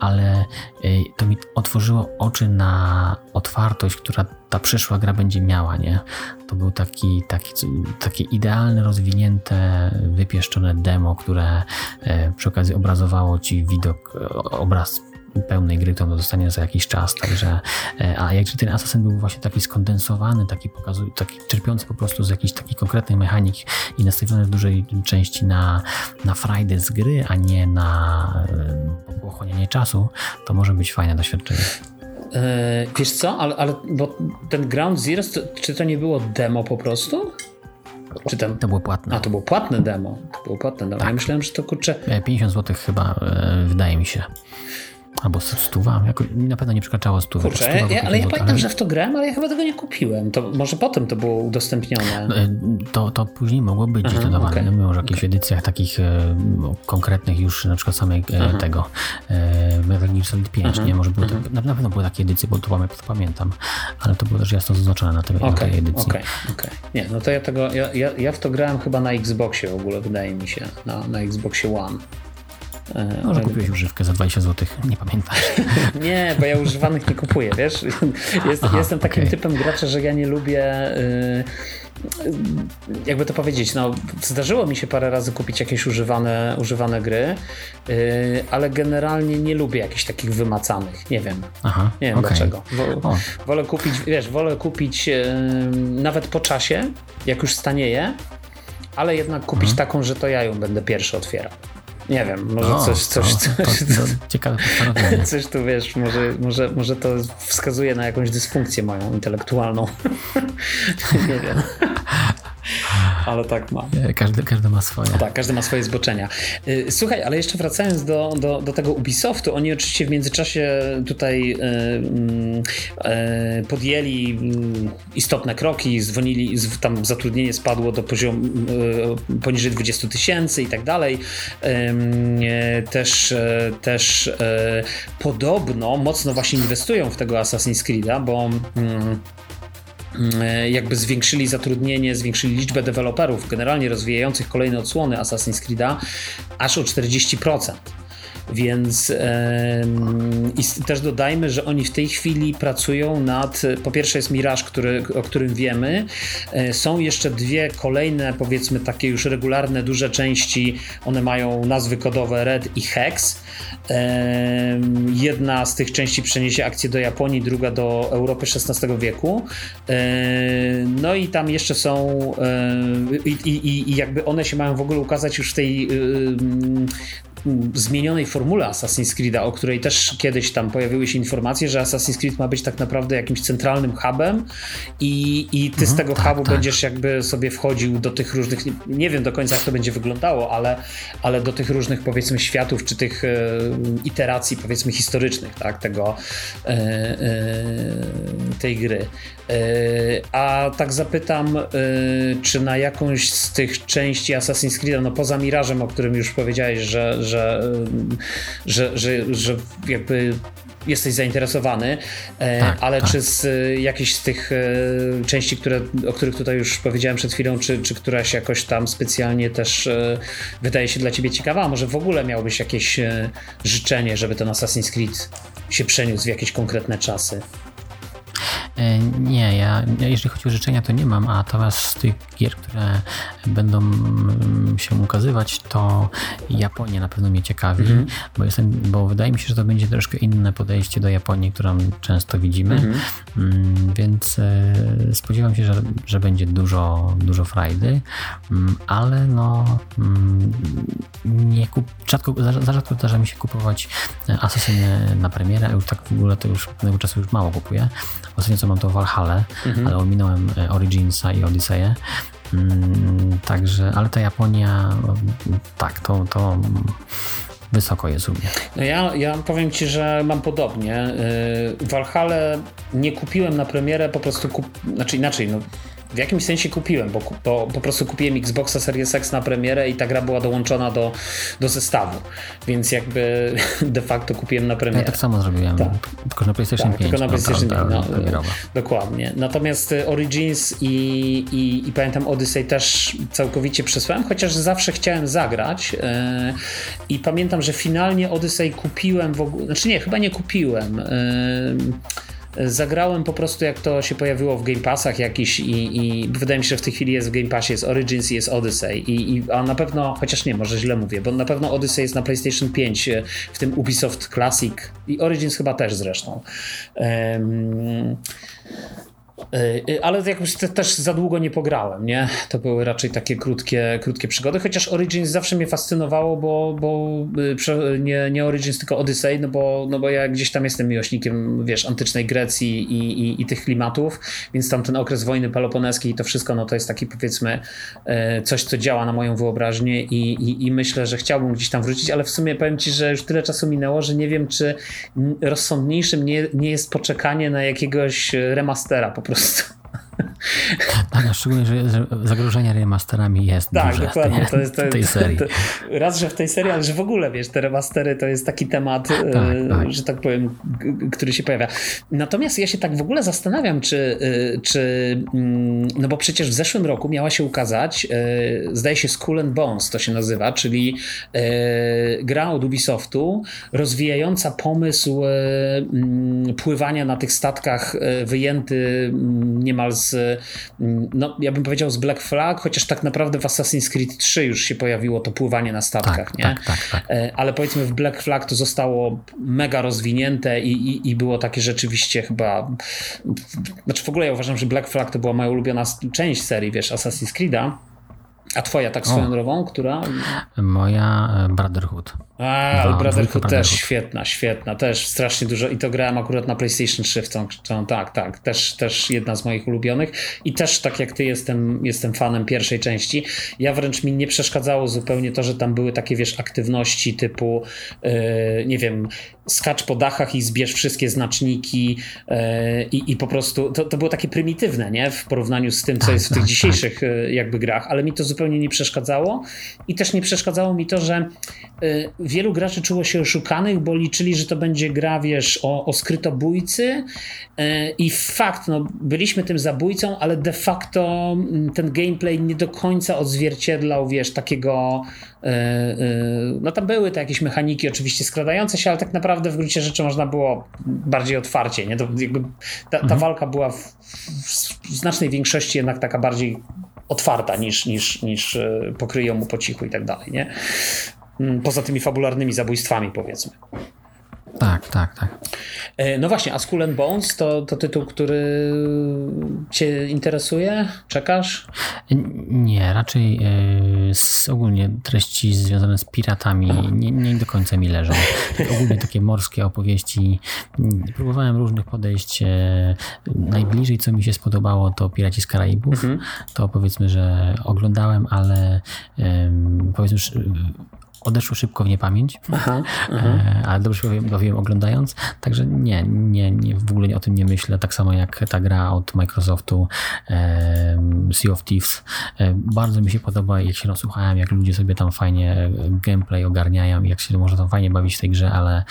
ale y, to mi otworzyło oczy na otwartość, która ta przyszła gra będzie miała, nie? To był taki, taki, takie idealne, rozwinięte, wypieszczone demo, które e, przy okazji obrazowało ci widok, obraz pełnej gry, to dostanie za jakiś czas, także e, a jak ten Assassin był właśnie taki skondensowany, taki, pokazuj, taki czerpiący po prostu z jakiejś takiej konkretnej mechanik i nastawiony w dużej części na, na frajdę z gry, a nie na e, pochłanianie czasu, to może być fajne doświadczenie. E, wiesz co, ale, ale bo ten Ground Zero, czy to nie było demo po prostu? Czy ten... To było płatne. A, to było płatne demo. To było płatne demo. Tak. Ja myślałem, że to kurczę... 50 zł chyba, wydaje mi się. Albo stuwa, jako, na pewno nie przekraczało stuwa. Kurczę, ja, ale ja pamiętam, ale... że w to grałem, ale ja chyba tego nie kupiłem. To może potem to było udostępnione. E, to, to później mogło być Aha, dodawane. Okay. No, może w jakichś okay. edycjach takich e, konkretnych już na przykład samej e, tego e, Metal Gear Solid 5, Aha. nie? Może były, tak, na, pewno były takie edycje, bo to, to pamiętam, ale to było też jasno zaznaczone na, tej, okay, na tej edycji. Okej, okay. Nie, no to ja tego, ja, ja, ja w to grałem chyba na Xboxie w ogóle, wydaje mi się, na, na Xboxie One. E, Może kupiłeś używkę za 20 zł, nie pamiętasz. (laughs) nie, bo ja używanych nie kupuję, wiesz? (laughs) Jest, Aha, jestem takim okay. typem gracza, że ja nie lubię... Yy, jakby to powiedzieć, no, zdarzyło mi się parę razy kupić jakieś używane, używane gry, yy, ale generalnie nie lubię jakichś takich wymacanych. Nie wiem. Aha, nie wiem okay. dlaczego. wolę kupić, wiesz, wolę kupić yy, nawet po czasie, jak już stanieje, ale jednak kupić mhm. taką, że to ja ją będę pierwszy otwierał. Nie wiem, może o, coś, coś, to, coś, to, to ciekawe (laughs) coś tu wiesz, może, może, może to wskazuje na jakąś dysfunkcję moją intelektualną. (laughs) nie wiem. Ale tak ma. Każdy, każdy ma swoje. Tak, każdy ma swoje zboczenia. Y, słuchaj, ale jeszcze wracając do, do, do tego Ubisoftu, oni oczywiście w międzyczasie tutaj y, y, podjęli mm, istotne kroki, zwolnili, tam zatrudnienie spadło do poziomu poniżej 20 tysięcy i tak dalej. Też, też podobno mocno właśnie inwestują w tego Assassin's Creed'a, bo mm, E, jakby zwiększyli zatrudnienie, zwiększyli liczbę deweloperów generalnie rozwijających kolejne odsłony Assassin's Creed'a aż o 40%. Więc i też dodajmy, że oni w tej chwili pracują nad, po pierwsze jest Mirage, który, o którym wiemy, e, są jeszcze dwie kolejne, powiedzmy takie już regularne, duże części, one mają nazwy kodowe Red i Hex. Jedna z tych części przeniesie akcję do Japonii, druga do Europy XVI wieku. No i tam jeszcze są i, i, i jakby one się mają w ogóle ukazać już w tej zmienionej formule Assassin's Creed'a, o której też kiedyś tam pojawiły się informacje, że Assassin's Creed ma być tak naprawdę jakimś centralnym hubem i, i ty z mhm, tego tak, hubu tak. będziesz jakby sobie wchodził do tych różnych, nie, nie, wiem do końca jak to będzie wyglądało, ale, ale do tych różnych powiedzmy światów, czy tych e, iteracji powiedzmy historycznych, tak, tego e, e, tej gry. E, a tak zapytam, e, czy na jakąś z tych części Assassin's Creed, no poza Mirażem, o którym już powiedziałeś, że, że, że, że, że jakby jesteś zainteresowany, e, tak, ale tak. czy z jakiejś z tych części, które, o których tutaj już powiedziałem przed chwilą, czy, czy któraś jakoś tam specjalnie też wydaje się dla ciebie ciekawa, a może w ogóle miałbyś jakieś życzenie, żeby ten Assassin's Creed się przeniósł w jakieś konkretne czasy? E, nie, ja jeżeli chodzi o życzenia, to nie mam, a teraz z tych gier, które będą mm, się ukazywać, to Japonia na pewno mnie ciekawi, mm -hmm. bo, jestem, bo wydaje mi się, że to będzie troszkę inne podejście do Japonii, którą często widzimy, mm -hmm. więc e, spodziewam się, że, że będzie dużo, dużo frajdy, mm, ale no mm, nie kup, rzadko, za, rzadko zdarza mi się kupować Assassiny na premierę, już tak w ogóle to już tego czasu już mało kupuję. Ostatnio co mam to Valhalla, mhm. ale ominąłem e, Originsa i Odyseję. Mm, także, ale ta Japonia, tak, to, to wysoko jest u mnie. No ja, ja powiem Ci, że mam podobnie. Y, Valhalla nie kupiłem na premierę, po prostu kup... znaczy inaczej, no w jakimś sensie kupiłem, bo, bo, po prostu kupiłem Xboxa Series X na premierę i ta gra była dołączona do, do zestawu, więc jakby (laughs) de facto kupiłem na premierę. Ja tak samo zrobiłem, tak. tylko na PlayStation tak, 5. Tylko na PlayStation 5, no, dokładnie. Natomiast y, Origins i, i, i, pamiętam Odyssey też całkowicie przesłałem, chociaż zawsze chciałem zagrać yy, i pamiętam, że finalnie Odyssey kupiłem w ogóle, znaczy nie, chyba nie kupiłem. Yy, Zagrałem po prostu jak to się pojawiło w Game Passach jakiś i, i wydaje mi się, że w tej chwili jest w Game Passie, jest Origins i jest Odyssey i, i a na pewno, chociaż nie, może źle mówię, bo na pewno Odyssey jest na PlayStation 5 e, w tym Ubisoft Classic i Origins chyba też zresztą. Um, ale jakoś też za długo nie pograłem, nie? To były raczej takie krótkie, krótkie przygody, chociaż Origins zawsze mnie fascynowało, bo, bo e, nie, nie Origins, tylko Odyssey, no bo, no bo ja gdzieś tam jestem miłośnikiem, wiesz, antycznej Grecji i, i, i tych klimatów, więc tam ten okres wojny peloponeskiej i to wszystko, no to jest taki powiedzmy coś, co działa na moją wyobraźnię i, i, i myślę, że chciałbym gdzieś tam wrócić, ale w sumie powiem ci, że już tyle czasu minęło, że nie wiem, czy rozsądniejszym nie, nie jest poczekanie na jakiegoś remastera po prostu. Tak, no szczególnie, że, że zagrożenie remasterami jest tak, duże dokładnie. To jest, to, tej serii. To, raz, że w tej serii, ale że w ogóle, wiesz, te remastery to jest taki temat, tak, e, tak. że tak powiem, który się pojawia. Natomiast ja się tak w ogóle zastanawiam, czy, e, czy mm, no bo przecież w zeszłym roku miała się ukazać, e, zdaje się Skull and Bones to się nazywa, czyli gra od Ubisoftu rozwijająca pomysł mm, pływania na tych statkach wyjęty mm, niemal z no ja bym powiedział z Black Flag, chociaż tak naprawdę w Assassin's Creed 3 już się pojawiło to pływanie na statkach, tak, nie? Tak, tak, tak. E, ale powiedzmy w Black Flag to zostało mega rozwinięte i, i, i było takie rzeczywiście chyba, znaczy w ogóle ja uważam, że Black Flag to była moja ulubiona część serii, wiesz, Assassin's Creed'a, a twoja tak swoją drogą, która? Moja e, Brotherhood. A, no, Brotherhood też świetna, świetna, też strasznie dużo i to grałem akurat na PlayStation 3 w tą, tą, tak, tak, też, też jedna z moich ulubionych. I też tak jak ty jestem, jestem fanem pierwszej części. Ja wręcz mi nie przeszkadzało zupełnie to, że tam były takie, wiesz, aktywności typu, yy, nie wiem, skacz po dachach i zbierz wszystkie znaczniki yy, i, i po prostu, to, to było takie prymitywne, nie, w porównaniu z tym, co tak, jest w tych tak, dzisiejszych tak. jakby grach, ale mi to zupełnie nie przeszkadzało i też nie przeszkadzało mi to, że yy, wielu graczy czuło się oszukanych, bo liczyli, że to będzie gra, wiesz, o, o skrytobójcy e, i fakt, no, byliśmy tym zabójcą, ale de facto mm, ten gameplay nie do końca odzwierciedlał, wiesz, takiego e, e, no tam były te jakieś mechaniki oczywiście skradające się, ale tak naprawdę w gruncie rzeczy można było bardziej otwarcie, nie? To jakby ta, ta mhm. walka była w, w znacznej większości jednak taka bardziej otwarta niż, niż, niż pokryją mu po cichu i tak dalej, nie? Mm, poza tymi fabularnymi zabójstwami, powiedzmy. Tak, tak, tak. E, no właśnie, a Skull and Bones to, to tytuł, który cię interesuje? Czekasz? Nie, raczej yy, ogólnie treści związane z piratami nie, nie do końca mi leżą. (laughs) Ogólnie takie morskie opowieści. Próbowałem różnych podejść. Yy, najbliżej, co mi się spodobało, to Piraci z Karaibów. Mhm. To powiedzmy, że oglądałem, ale yy, powiedzmy, odeszło szybko w niepamięć, aha, aha. E, ale dobrze się bawiłem oglądając, także nie, nie, nie, w ogóle o tym nie myślę, tak samo jak ta gra od Microsoftu e, Sea of Thieves, e, bardzo mi się podoba jak się nasłuchałem, jak ludzie sobie tam fajnie gameplay ogarniają i jak się można tam fajnie bawić w tej grze, ale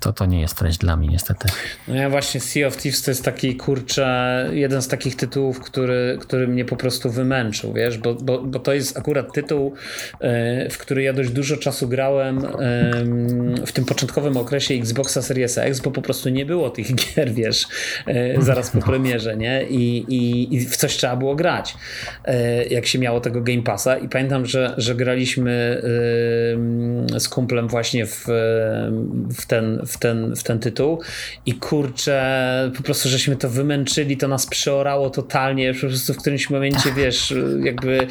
to, to nie jest treść dla mnie niestety. No ja właśnie Sea of Thieves to jest taki kurczę, jeden z takich tytułów, który, który mnie po prostu wymęczył, wiesz, bo, bo, bo to jest akurat tytuł, w który ja dość dużo dużo czasu grałem w tym początkowym okresie Xboxa Series X, bo po prostu nie było tych (laughs) gier, wiesz, e, zaraz po premierze, nie? I, i, i w coś trzeba było grać, e, jak się miało tego Game Passa. I pamiętam, że, że graliśmy z kumplem właśnie w, w, ten, w, ten, w ten tytuł i kurczę, po prostu żeśmy to wymęczyli, to nas przeorało totalnie, po prostu w którymś momencie, wiesz, jakby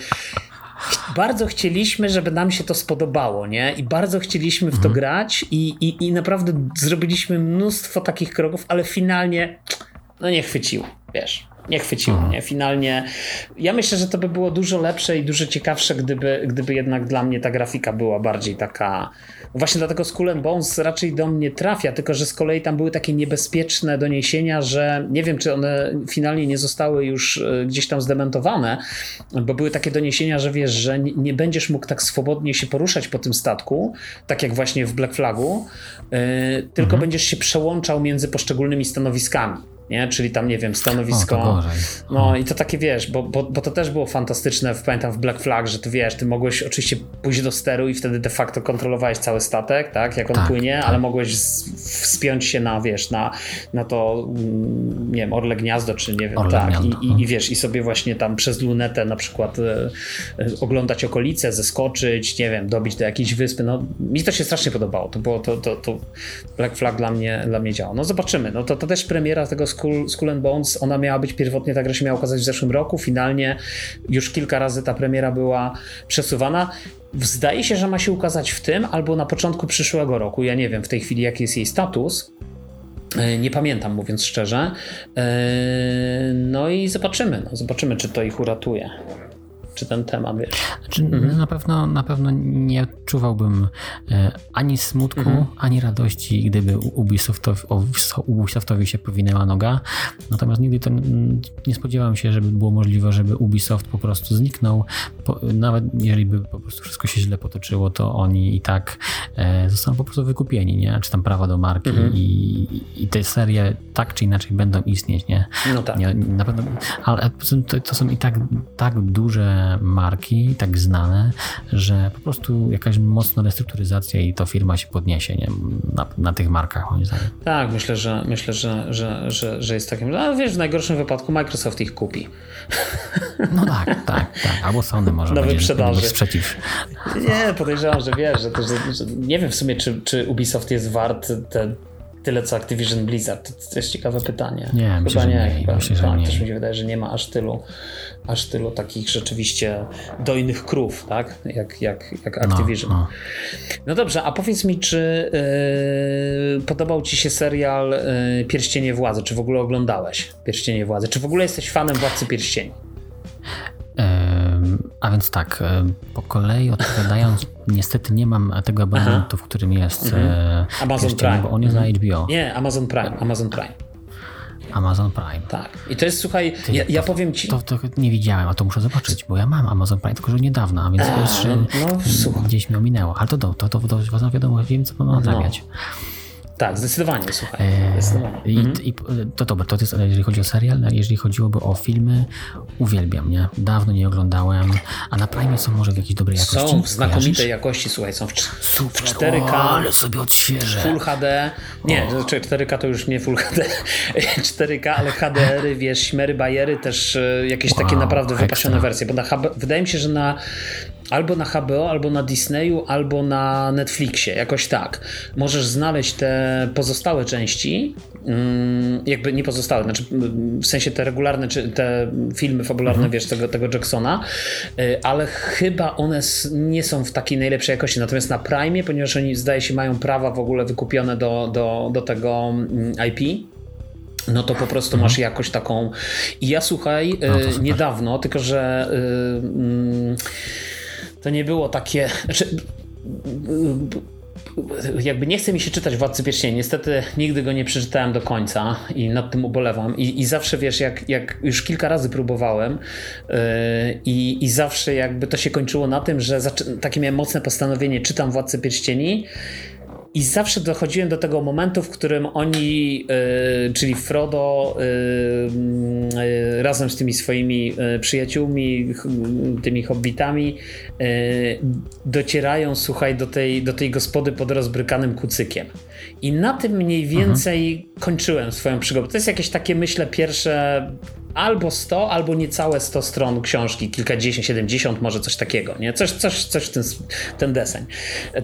bardzo chcieliśmy, żeby nam się to spodobało, nie? I bardzo chcieliśmy w to mhm. grać i, i, i naprawdę zrobiliśmy mnóstwo takich kroków, ale finalnie no nie chwyciło, wiesz. Nie chwyciło, mhm. nie? Finalnie ja myślę, że to by było dużo lepsze i dużo ciekawsze, gdyby, gdyby jednak dla mnie ta grafika była bardziej taka Właśnie dlatego Skull Bones raczej do mnie trafia, tylko że z kolei tam były takie niebezpieczne doniesienia, że nie wiem, czy one finalnie nie zostały już e, gdzieś tam zdementowane, bo były takie doniesienia, że wiesz, że nie będziesz mógł tak swobodnie się poruszać po tym statku, tak jak właśnie w Black Flagu, yy, tylko mhm. będziesz się przełączał między poszczególnymi stanowiskami nie? Czyli tam, nie wiem, stanowisko. O, no i to takie, wiesz, bo, bo, bo to też było fantastyczne, pamiętam w Black Flag, że ty wiesz, ty mogłeś oczywiście pójść do steru i wtedy de facto kontrolowałeś cały statek, tak, jak on tak, płynie, tak. ale mogłeś wspiąć się na, wiesz, na, na to, mm, nie wiem, Orle Gniazdo, czy nie wiem, Orle tak, I, i, i, wiesz, i sobie właśnie tam przez lunetę na przykład e, e, oglądać okolice, zeskoczyć, nie wiem, dobić do jakiejś wyspy, no mi to się strasznie podobało, to było, to, to, to Black Flag dla mnie, dla mnie działało. No zobaczymy, no to, to też premiera tego Skull, Skull and Bones, ona miała być pierwotnie, ta gra się miała ukazać w zeszłym roku, finalnie już kilka razy ta premiera była przesuwana. Zdaje się, że ma się ukazać w tym albo na początku przyszłego roku. Ja nie wiem w tej chwili, jaki jest jej status. E, nie pamiętam, mówiąc szczerze. E, no i zobaczymy. No, zobaczymy, czy to ich uratuje czy ten temat, wiesz. Znaczy, mhm. na, pewno, na pewno nie odczuwałbym e, ani smutku, mhm. ani radości, gdyby Ubisoftowi, Ubisoftowi się powinęła noga. Natomiast nigdy to nie spodziewałem się, żeby było możliwe, żeby Ubisoft po prostu zniknął. Po, nawet jeżeli by po prostu wszystko się źle potoczyło, to oni i tak e, zostaną po prostu wykupieni, nie? Czy tam prawa do marki mhm. i, i te serie tak czy inaczej będą istnieć, nie? No tak. Nie, na pewno, ale to, to są i tak, tak duże marki, tak znane, że po prostu jakaś mocna restrukturyzacja i to firma się podniesie nie? Na, na tych markach, moim zdaniem. Tak, myślę, że myślę, że, że, że, że jest takim. Ale wiesz, w najgorszym wypadku Microsoft ich kupi. No tak, tak, tak. Albo Sony może Nowy będzie sprzedaży. sprzeciw. Nie, podejrzewam, że wiesz, że, to, że, że nie wiem w sumie, czy, czy Ubisoft jest wart te tyle co Activision Blizzard? To jest ciekawe pytanie. Nie, chyba myślę, nie. Chyba, myślę, nie. Też mi się wydaje, że nie ma aż tylu, aż tylu takich rzeczywiście dojnych krów, tak? Jak, jak, jak no, Activision. No, no. no dobrze, a powiedz mi, czy yy, podobał Ci się serial yy, Pierścienie Władzy? Czy w ogóle oglądałeś Pierścienie Władzy? Czy w ogóle jesteś fanem Władcy Pierścieni? A więc tak, po kolei odpowiadając, niestety nie mam tego abonamentu, w którym jest mhm. E, Amazon Prime, bo on jest mhm. na HBO. Nie, Amazon Prime, Amazon Prime. Amazon Prime. Tak. I to jest, słuchaj, Ty, ja, ja, powiem ci. To, to, nie widziałem, a to muszę zobaczyć, bo ja mam Amazon Prime, tylko że niedawno, a więc a, już no, no, gdzieś mi ominęło. Ale to, to, to, to, to, to wiadomo, wiem, co mam nadrabiać. No. Tak, zdecydowanie, słuchaj. Eee, zdecydowanie. I, mhm. i, to dobra, to jest, jeżeli chodzi o serial, no, jeżeli chodziłoby o filmy, uwielbiam, nie? Dawno nie oglądałem, a na Prime są może w jakiejś dobrej jakości? Są w znakomitej jakości, słuchaj, są w, Super, w 4K. O, ale sobie odświeżę. Full HD. Nie, o. 4K znaczy to już nie Full HD. 4K, (laughs) ale HDR-y, wiesz, śmery, bajery, też e, jakieś wow, takie naprawdę wypasione wersje, bo na, wydaje mi się, że na albo na HBO, albo na Disneyu, albo na Netflixie, jakoś tak. Możesz znaleźć te pozostałe części, mm, jakby nie pozostałe, znaczy w sensie te regularne, czy te filmy fabularne, mhm. wiesz, tego, tego Jacksona, y, ale chyba one nie są w takiej najlepszej jakości. Natomiast na Prime, ponieważ oni zdaje się mają prawa w ogóle wykupione do, do, do tego mm, IP, no to po prostu masz mhm. jakoś taką. I ja słuchaj, no niedawno, tylko że. Yy, to nie było takie. Znaczy, jakby nie chce mi się czytać Władcy Pierścieni. Niestety nigdy go nie przeczytałem do końca i nad tym ubolewam. I, i zawsze wiesz, jak, jak już kilka razy próbowałem yy, i, i zawsze jakby to się kończyło na tym, że takie miałem mocne postanowienie, czytam Władcy Pierścieni i zawsze dochodziłem do tego momentu, w którym oni, yy, czyli Frodo, yy, yy, razem z tymi swoimi przyjaciółmi, tymi hobbitami, docierają, słuchaj, do tej, do tej gospody pod rozbrykanym kucykiem. I na tym mniej więcej mhm. kończyłem swoją przygodę. To jest jakieś takie, myślę, pierwsze albo 100, albo niecałe 100 stron książki, kilkadziesiąt, 70, może coś takiego, nie? Coś, coś, coś w ten, ten deseń.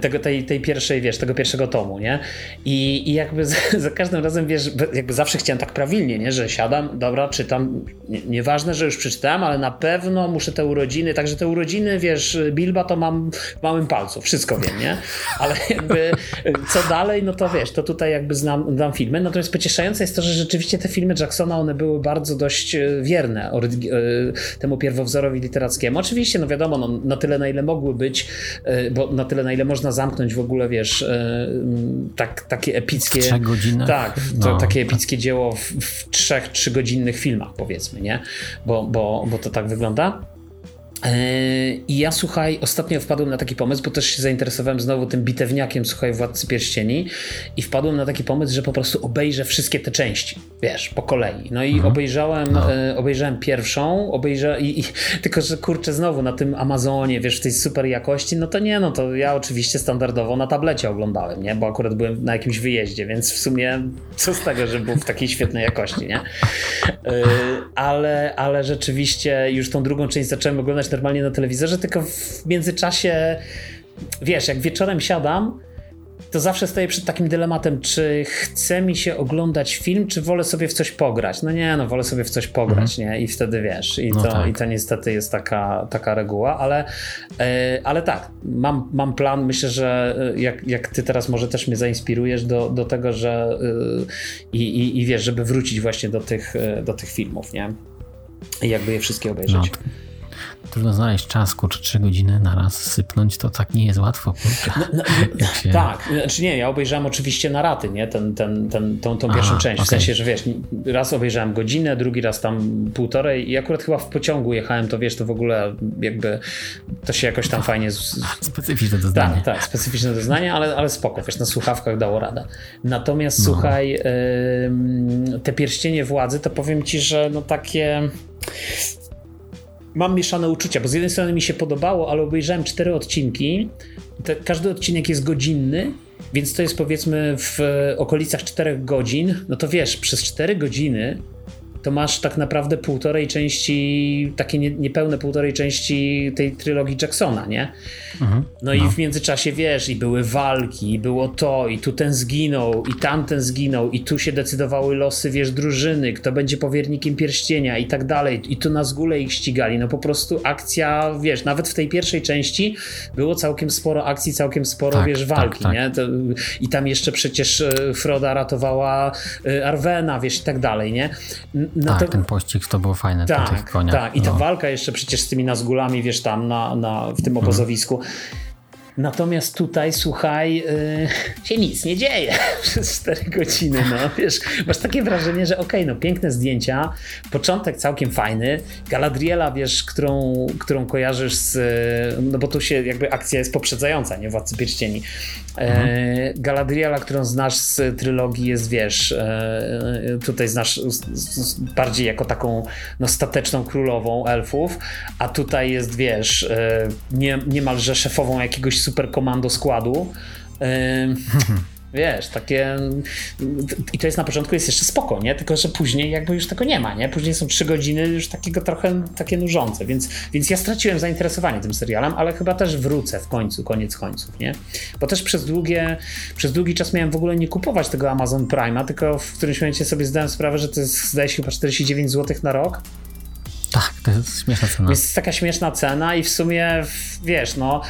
Tego, tej, tej pierwszej, wiesz, tego pierwszego tomu, nie? I, i jakby za, (laughs) za, każdym razem, wiesz, jakby zawsze chciałem tak prawilnie, nie? Że siadam, dobra, czytam, nie, nieważne, że już przeczytałem, ale na pewno muszę te urodziny, także te urodziny, wiesz, Bilba to mam w małym palcu, wszystko wiem, nie? Ale jakby co dalej, no to wiesz, to tutaj jakby znam, znam filmy, natomiast pocieszające jest to, że rzeczywiście te filmy Jacksona, one były bardzo dość wierne e, temu pierwowzorowi literackiemu. Oczywiście, no wiadomo, no, na tyle na ile mogły być, e, bo na tyle na ile można zamknąć w ogóle, wiesz, e, tak, takie epickie... W trzech godzinach? Tak, to, takie epickie dzieło w, w trzech, trzygodzinnych filmach powiedzmy, nie? Bo, bo, bo to tak wygląda. E, I ja słuchaj, ostatnio wpadłem na taki pomysł, bo też się zainteresowałem znowu tym bitewniakiem, słuchaj, Władcy Pierścieni i wpadłem na taki pomysł, że po prostu obejrzę wszystkie te części, wiesz, po kolei. No i mhm. obejrzałem, no. e, obejrzałem pierwszą, obejrzałem, i, i, (laughs) tylko że kurczę, znowu na tym Amazonie, wiesz, w tej super jakości, no to nie, no to ja oczywiście standardowo na tablecie oglądałem, nie, bo akurat byłem na jakimś wyjeździe, więc w sumie co z tego, że był w takiej świetnej jakości, nie? E, ale, ale rzeczywiście już tą drugą część zacząłem oglądać oglądać normalnie na telewizorze, tylko w międzyczasie, wiesz, jak wieczorem siadam, to zawsze stoję przed takim dylematem, czy chce mi się oglądać film, czy wolę sobie w coś pograć. No nie, no wolę sobie w coś pograć, mhm. nie? I wtedy wiesz. I, no to, tak. i to niestety jest taka, taka reguła, ale, yy, ale tak, mam, mam plan. Myślę, że e, jak, jak ty teraz może też mnie zainspirujesz do, do tego, że yy, i, i wiesz, żeby wrócić właśnie do tych, do tych filmów, nie? I jakby je wszystkie obejrzeć. No trudno znaleźć czas, kurczę, 3 godziny na raz sypnąć, to tak nie jest łatwo, kurczę. No, no, (laughs) się... Tak, znaczy nie, ja obejrzałem oczywiście na raty, nie, ten, ten, ten, tą, tą pierwszą Aha, część, okay. w sensie, że wiesz, raz obejrzałem godzinę, drugi raz tam półtorej i akurat chyba w pociągu jechałem, to wiesz, to w ogóle jakby to się jakoś tam fajnie... Z... (laughs) Specyficzne doznanie. Tak, tak, specyficzne doznanie, ale, ale spoko, wiesz, na słuchawkach dało radę. Natomiast no. słuchaj, te pierścienie władzy, to powiem ci, że no takie mam mieszane uczucia, bo z jednej strony mi się podobało, ale obejrzałem cztery odcinki. Te, każdy odcinek jest godzinny, więc to jest powiedzmy w okolicach czterech godzin. No to wiesz, przez cztery godziny to masz tak naprawdę półtorej części, takie nie, niepełne półtorej części tej trylogii Jacksona, nie? Mhm. No, no, i w międzyczasie wiesz, i były walki, i było to, i tu ten zginął, i tamten zginął, i tu się decydowały losy, wiesz, drużyny, kto będzie powiernikiem pierścienia i tak dalej, i tu na zgóle ich ścigali. No po prostu akcja, wiesz, nawet w tej pierwszej części było całkiem sporo akcji, całkiem sporo, tak, wiesz, walki, tak, tak. nie? To, I tam jeszcze przecież e, Froda ratowała e, Arwena, wiesz, i tak dalej, nie? No tak, to... ten pościg to było fajne tak, tych koniach. Tak, i ta no. walka jeszcze przecież z tymi nazgulami, wiesz, tam na, na, w tym mhm. obozowisku. Mhm. Natomiast tutaj, słuchaj, yy, się nic nie dzieje (laughs) przez 4 godziny. No, wiesz, masz takie wrażenie, że okej, okay, no piękne zdjęcia, początek całkiem fajny, Galadriela, wiesz, którą, którą kojarzysz z, no bo tu się jakby akcja jest poprzedzająca, nie, Władcy Pierścieni. Mhm. E, Galadriela, którą znasz z trylogii jest, wiesz, e, tutaj znasz bardziej jako taką no, stateczną królową elfów, a tutaj jest, wiesz, e, nie, niemalże szefową jakiegoś super komando składu. (laughs) wiesz, takie i to jest na początku jest jeszcze spoko, nie? Tylko, że później jakby już tego nie ma, nie? Później są trzy godziny już takiego trochę takie nużące, więc, więc ja straciłem zainteresowanie tym serialem, ale chyba też wrócę w końcu, koniec końców, nie? Bo też przez długie, przez długi czas miałem w ogóle nie kupować tego Amazon Prime'a, tylko w którymś momencie sobie zdałem sprawę, że to jest zdaje się chyba 49 zł na rok tak, to jest śmieszna cena. Jest taka śmieszna cena i w sumie, wiesz, no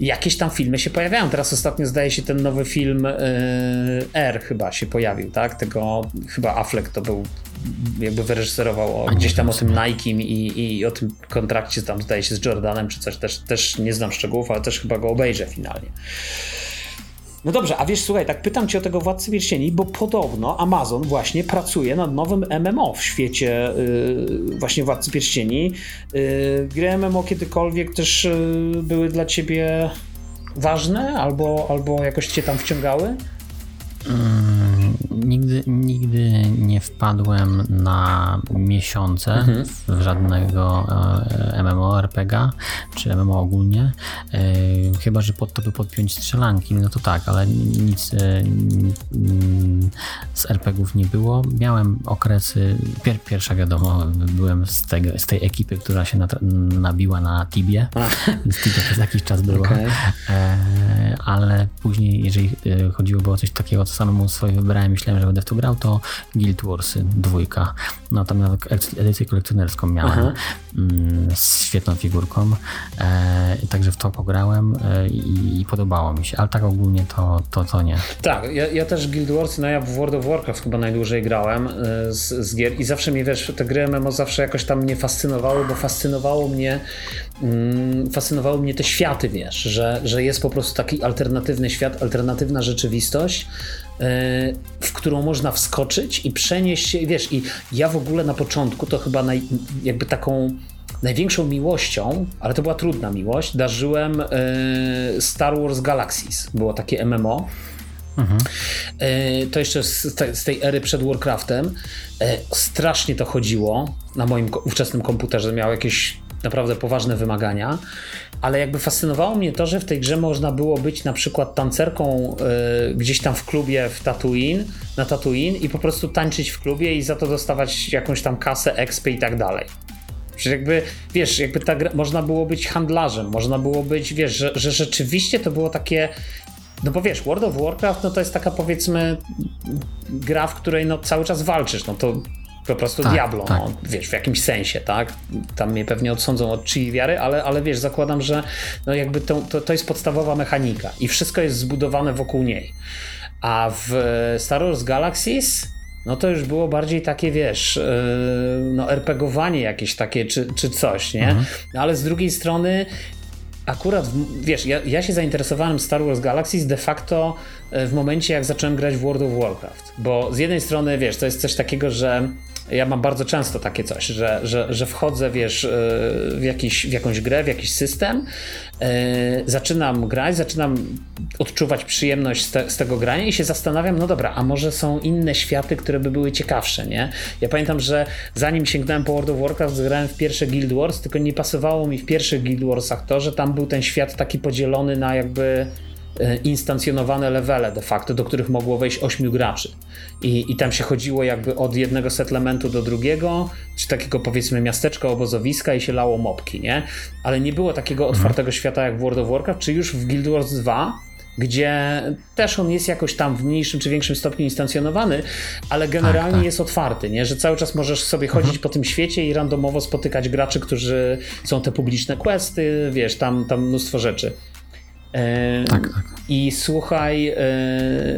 jakieś tam filmy się pojawiają. Teraz ostatnio zdaje się ten nowy film yy, R chyba się pojawił, tak? Tego chyba Affleck to był jakby wyreżyserował o, gdzieś tam o tym Nike i, i o tym kontrakcie tam zdaje się z Jordanem czy coś, też, też nie znam szczegółów, ale też chyba go obejrzę finalnie. No dobrze, a wiesz, słuchaj, tak pytam cię o tego Władcy Pierścieni, bo podobno Amazon właśnie pracuje nad nowym MMO w świecie yy, właśnie Władcy Pierścieni. Yy, gry MMO kiedykolwiek też yy, były dla ciebie ważne albo, albo jakoś cię tam wciągały? Mm, nigdy, nigdy nie wpadłem na miesiące mhm. w żadnego e, MMORPG czy MMO ogólnie. E, chyba, że pod to by podpiąć strzelanki, no to tak, ale nic e, z RPGów nie było. Miałem okresy, pier, pierwsza wiadomo, byłem z, tego, z tej ekipy, która się nabiła na Tibie, więc Tibia przez jakiś czas było, okay. ale później, jeżeli chodziło o coś takiego, co samemu swoje wybrałem, myślałem, że będę w to grał, to Guild Wars dwójka. No tam nawet edycję kolekcjonerską miałem mm, z świetną figurką. E, także w to pograłem e, i, i, podobało mi się, ale tak ogólnie to, to, to nie. Tak, ja, ja też Guild Wars, no ja w World of Warcraft chyba najdłużej grałem e, z, z gier i zawsze mi wiesz, te gry MMO zawsze jakoś tam mnie fascynowały, bo fascynowało mnie mm, fascynowały mnie te światy, wiesz, że, że jest po prostu taki alternatywny świat, alternatywna rzeczywistość, w którą można wskoczyć i przenieść się, wiesz, i ja w ogóle na początku to chyba naj, jakby taką największą miłością, ale to była trudna miłość, darzyłem e, Star Wars Galaxies. Było takie MMO. Mhm. E, to jeszcze z, tej ery przed Warcraftem. Strasznie to chodziło na moim ówczesnym komputerze. Miał jakieś naprawdę poważne wymagania ale jakby fascynowało mnie to, że w tej grze można było być na przykład tancerką y, gdzieś tam w klubie w Tatooine, na Tatooine i po prostu tańczyć w klubie i za to dostawać jakąś tam kasę, expy i tak dalej. Że jakby, wiesz, jakby ta gra, można było być handlarzem, można było być, wiesz, że, że rzeczywiście to było takie no bo wiesz, World of Warcraft no to jest taka powiedzmy gra, w której no cały czas walczysz, no to po prostu tak, Diablo, tak. No, wiesz, w jakimś sensie, tak? Tam mnie pewnie odsądzą od czyjej wiary, ale, ale wiesz, zakładam, że no jakby to, to, to jest podstawowa mechanika i wszystko jest zbudowane wokół niej. A w Star Wars Galaxies no to już było bardziej takie, wiesz, yy, no RPGowanie jakieś takie, czy, czy coś, nie? Mhm. No, ale z drugiej strony akurat, wiesz, ja, ja się zainteresowałem Star Wars Galaxies de facto e, w momencie, jak zacząłem grać w World of Warcraft. Bo z jednej strony, wiesz, to jest coś takiego, że ja mam bardzo często takie coś, że, że, że wchodzę, wiesz, e, w, jakiś, w jakąś grę, w jakiś system, yy, zaczynam grać, zaczynam odczuwać przyjemność z, te, z, tego grania i się zastanawiam, no dobra, a może są inne światy, które by były ciekawsze, nie? Ja pamiętam, że zanim sięgnąłem po World of Warcraft, zagrałem w pierwsze Guild Wars, tylko nie pasowało mi w pierwszych Guild Warsach to, że tam był ten świat taki podzielony na jakby E, instancjonowane levele de facto, do których mogło wejść 8 graczy. I, I tam się chodziło jakby od jednego settlementu do drugiego, czy takiego powiedzmy miasteczka, obozowiska i się lało mopki, nie? Ale nie było takiego mhm. otwartego świata jak w World of Warcraft, czy już w Guild Wars 2, gdzie też on jest jakoś tam w mniejszym czy większym stopniu instancjonowany, ale generalnie tak, tak. jest otwarty, nie? że cały czas możesz sobie chodzić mhm. po tym świecie i randomowo spotykać graczy, którzy są te publiczne questy, wiesz, tam, tam mnóstwo rzeczy. Tak, tak. I słuchaj,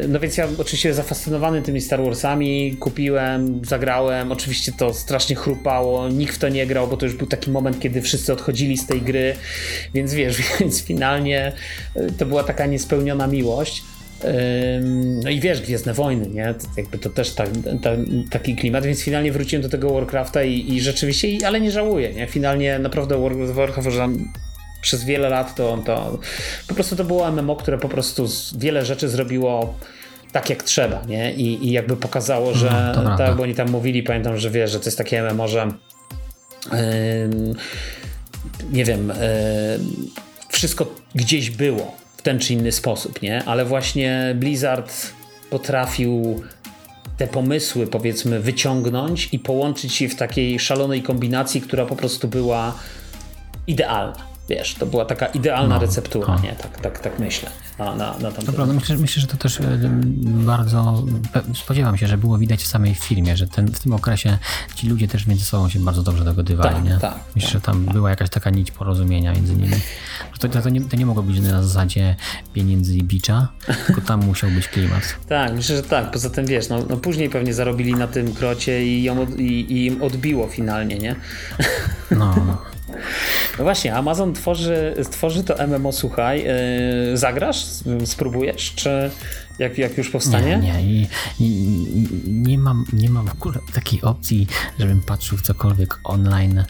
no więc ja oczywiście zafascynowany tymi Star Warsami, kupiłem, zagrałem, oczywiście to strasznie chrupało, nikt w to nie grał, bo to już był taki moment, kiedy wszyscy odchodzili z tej gry, więc wiesz, (laughs) więc finalnie e, to była taka niespełniona miłość. No i wiesz, Gwiezdne Wojny, nie? To jakby to też ta, ta, taki klimat, więc finalnie wróciłem do tego Warcrafta i, i rzeczywiście, ale nie żałuję, nie? Finalnie naprawdę Warcraft przez wiele lat to, to po prostu to było MMO, które po prostu wiele rzeczy zrobiło tak jak trzeba, nie? I, i jakby pokazało, że no, tak, bo oni tam mówili, pamiętam, że wiesz, że to jest takie MMO, że yy, nie wiem, yy, wszystko gdzieś było w ten czy inny sposób, nie? Ale właśnie Blizzard potrafił te pomysły, powiedzmy, wyciągnąć i połączyć je w takiej szalonej kombinacji, która po prostu była idealna. Wiesz, to była taka idealna no, receptura, no. nie? Tak, tak, tak myślę na, na, na To prawda, myślę, myślę, że to też e, bardzo, spodziewam się, że było widać w samej filmie, że ten, w tym okresie ci ludzie też między sobą się bardzo dobrze dogadywali, tak, nie? Tak, myślę, tak, że tam tak. była jakaś taka nić porozumienia między nimi. To, to, to, nie, to nie mogło być na zasadzie pieniędzy i bicza, tylko tam musiał być klimat. (laughs) tak, myślę, że tak. Poza tym wiesz, no, no później pewnie zarobili na tym krocie i, ją, i, i im odbiło finalnie, nie? no. (laughs) No właśnie, Amazon tworzy, to MMO, słuchaj. Yy, zagrasz? Spróbujesz? Czy jak, jak już powstanie? Nie, nie. I, nie, mam, nie mam w ogóle takiej opcji, żebym patrzył w cokolwiek online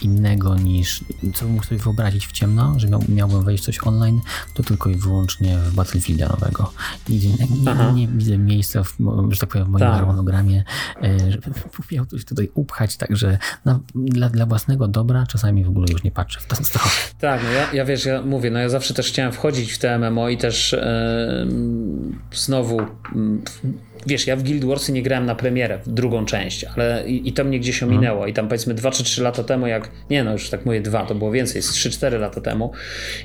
innego niż, co bym mógł sobie wyobrazić w ciemno, że miał, miałbym wejść coś online, to tylko i wyłącznie w Battlefielda nowego. Nigdzie, nie, nie, widzę miejsca, w, że tak powiem, w moim tak. harmonogramie, e, żeby (laughs) miał coś tutaj upchać, także na, dla, dla własnego dobra czasami w ogóle już nie patrzę w tę stronę. Tak, no ja, ja wiesz, ja mówię, no ja zawsze też chciałem wchodzić w te MMO i też yy, znowu mm, wiesz, ja w Guild Warsy nie grałem na premierę, w drugą część, ale i, i to mnie gdzieś ominęło mhm. i tam powiedzmy 2 czy 3 lata temu, jak, nie no już tak mówię 2, to było więcej, 3-4 lata temu,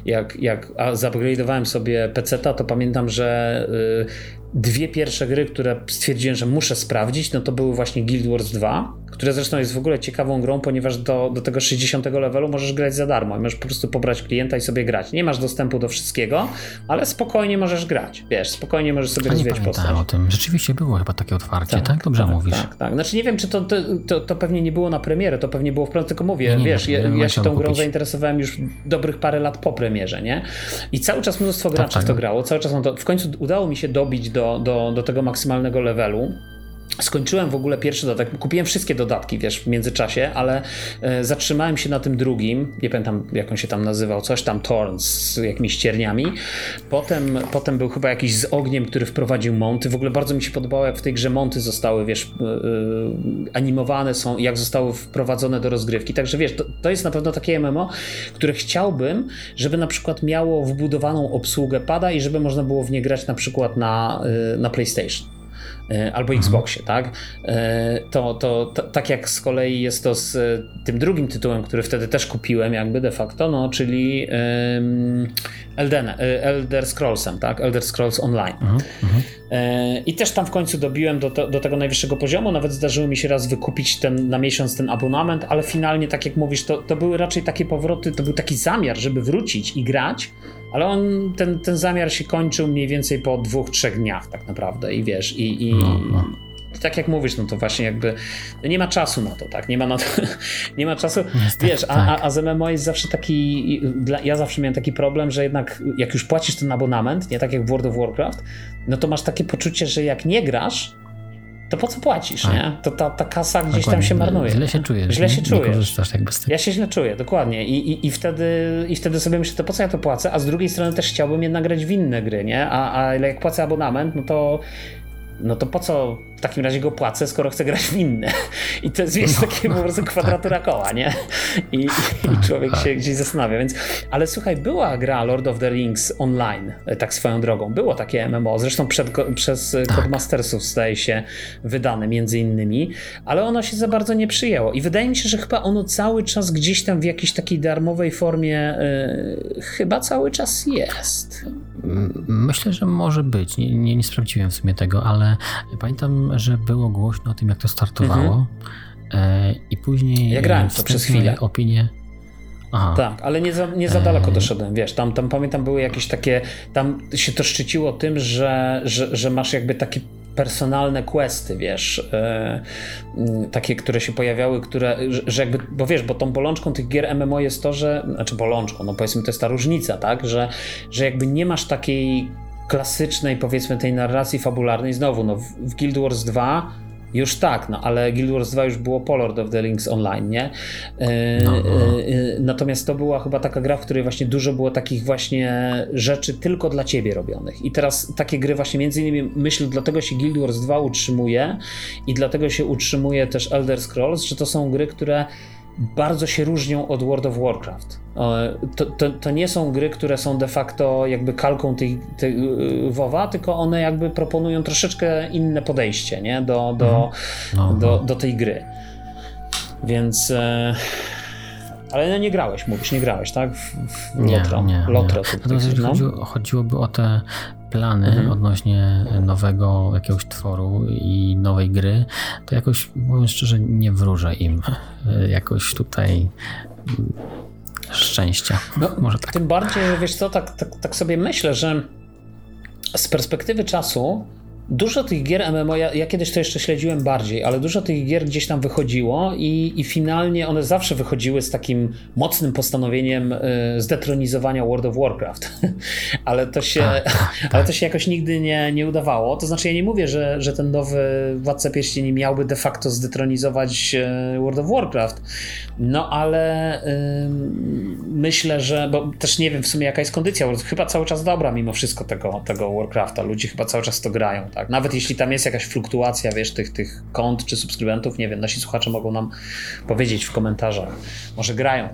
jak, jak zupgrade'owałem sobie PC-ta, to pamiętam, że y, dwie pierwsze gry, które stwierdziłem, że muszę sprawdzić, no to były właśnie Guild Wars 2, które zresztą jest w ogóle ciekawą grą, ponieważ do, do tego 60 levelu możesz grać za darmo. Możesz po prostu pobrać klienta i sobie grać. Nie masz dostępu do wszystkiego, ale spokojnie możesz grać. Wiesz, spokojnie możesz sobie A rozwijać postać. o tym. Rzeczywiście było chyba takie otwarcie, tak? tak? Dobrze tak, mówisz. Tak, tak. Znaczy nie wiem, czy to, to, to, to, pewnie nie było na premierę, to pewnie było wprost, tylko mówię, nie, wiesz, nie, ja, ja się tą grą kupić. zainteresowałem już dobrych parę lat po premierze, nie? I cały czas mnóstwo tak, graczy tak, to grało, cały czas to, w końcu udało mi się dobić do, do, do tego maksymalnego levelu. Skończyłem w ogóle pierwszy dodatek, kupiłem wszystkie dodatki, wiesz, w międzyczasie, ale e, zatrzymałem się na tym drugim, nie pamiętam jak on się tam nazywał, coś tam Thorns z jakimiś cierniami. Potem, potem był chyba jakiś z ogniem, który wprowadził monty. W ogóle bardzo mi się podobało, jak w tej grze monty zostały, wiesz, e, e, animowane są, jak zostały wprowadzone do rozgrywki. Także wiesz, to, to jest na pewno takie MMO, które chciałbym, żeby na przykład miało wbudowaną obsługę pada i żeby można było w nie grać na przykład na, na PlayStation. E, albo Xboxie, mhm. tak? E, to, to, to, tak jak z kolei jest to z e, tym drugim tytułem, który wtedy też kupiłem jakby de facto, no, czyli um, Elden, Elder Scrollsem, tak? Elder Scrolls Online. Mhm. Mhm. I też tam w końcu dobiłem do, do, do, tego najwyższego poziomu, nawet zdarzyło mi się raz wykupić ten, na miesiąc ten abonament, ale finalnie, tak jak mówisz, to, to były raczej takie powroty, to był taki zamiar, żeby wrócić i grać, ale on, ten, ten zamiar się kończył mniej więcej po dwóch, trzech dniach tak naprawdę i wiesz, i, i no, no. Tak jak mówisz, no to właśnie jakby no nie ma czasu na to, tak, nie ma na to, (laughs) nie ma czasu, Niestety, wiesz, a, tak. a, a z MMO jest zawsze taki, ja zawsze miałem taki problem, że jednak jak już płacisz ten abonament, nie tak jak w World of Warcraft, no to masz takie poczucie, że jak nie grasz, to po co płacisz, nie? To ta, ta kasa gdzieś dokładnie. tam się marnuje. Źle się czujesz. Źle się czujesz. Ja się źle czuję, dokładnie. I, i, i, wtedy, I wtedy sobie myślę, to po co ja to płacę? A z drugiej strony też chciałbym jednak grać w inne gry, nie? A, a jak płacę abonament, no to no to po co takim razie go płacę, skoro chcę grać w inne? I to jest, wiesz, no, takie po prostu kwadratura koła, nie? I, i tak, człowiek tak. się gdzieś zastanawia, więc... Ale słuchaj, była gra Lord of the Rings online, e, tak swoją drogą. Było takie MMO, zresztą przed, przez tak. Codemastersów staje się wydane między innymi, ale ono się za bardzo nie przyjęło. I wydaje mi się, że chyba ono cały czas gdzieś tam w jakiejś takiej darmowej formie yy, chyba cały czas jest. Myślę, że może być. Nie, nie, nie sprawdziłem w sumie tego, ale pamiętam, że było głośno o tym, jak to startowało. Mhm. I później. Ja grałem to przez chwilę. Opinie. Aha. Tak, ale nie za, nie za daleko doszedłem, wiesz, tam, tam pamiętam były jakieś takie, tam się to szczyciło tym, że, że, że masz jakby takie personalne questy, wiesz, yy, takie, które się pojawiały, które, że, że, jakby, bo wiesz, bo tą bolączką tych gier MMO jest to, że, znaczy bolączką, no powiedzmy to jest ta różnica, tak, że, że jakby nie masz takiej klasycznej, powiedzmy, tej narracji fabularnej. Znowu, no, w Guild Wars 2 już tak, no ale Guild Wars 2 już było po Lord of the Rings Online, nie? E, no, no. E, natomiast to była chyba taka gra, w której właśnie dużo było takich właśnie rzeczy tylko dla ciebie robionych. I teraz takie gry właśnie między innymi myślę, dlatego się Guild Wars 2 utrzymuje i dlatego się utrzymuje też Elder Scrolls, że to są gry, które bardzo się różnią od World of Warcraft. To, to, to, nie są gry, które są de facto jakby kalką tej, tej y, WoWa, tylko one jakby proponują troszeczkę inne podejście nie? Do, do, mhm. no, do, no. do tej gry. Więc. E, ale no nie grałeś, mówisz, nie grałeś, tak? W, w nie, Lotro. Nie, Lotro nie. Natomiast no? chodziło, chodziłoby o te plany mhm. odnośnie nowego jakiegoś tworu i nowej gry, to jakoś, mówiąc szczerze, nie wróżę im jakoś tutaj szczęścia. No, Może tak. Tym bardziej, wiesz co, tak, tak, tak sobie myślę, że z perspektywy czasu Dużo tych gier MMO, ja, ja, kiedyś to jeszcze śledziłem bardziej, ale dużo tych gier gdzieś tam wychodziło i, i finalnie one zawsze wychodziły z takim mocnym postanowieniem y, zdetronizowania World of Warcraft. (laughs) ale, to się, tak, tak, (laughs) tak. ale to się jakoś nigdy nie, nie udawało. To znaczy ja nie mówię, że, że ten nowy Władca Pierścieni miałby de facto zdetronizować y, World of Warcraft, no ale y, myślę, że, bo też nie wiem w sumie jaka jest kondycja, chyba cały czas dobra mimo wszystko tego, tego Warcrafta, ludzie chyba cały czas to grają tak? Nawet jeśli tam jest jakaś fluktuacja, wiesz, tych, tych kont czy subskrybentów, nie wiem, nasi słuchacze mogą nam powiedzieć w komentarzach. Może grają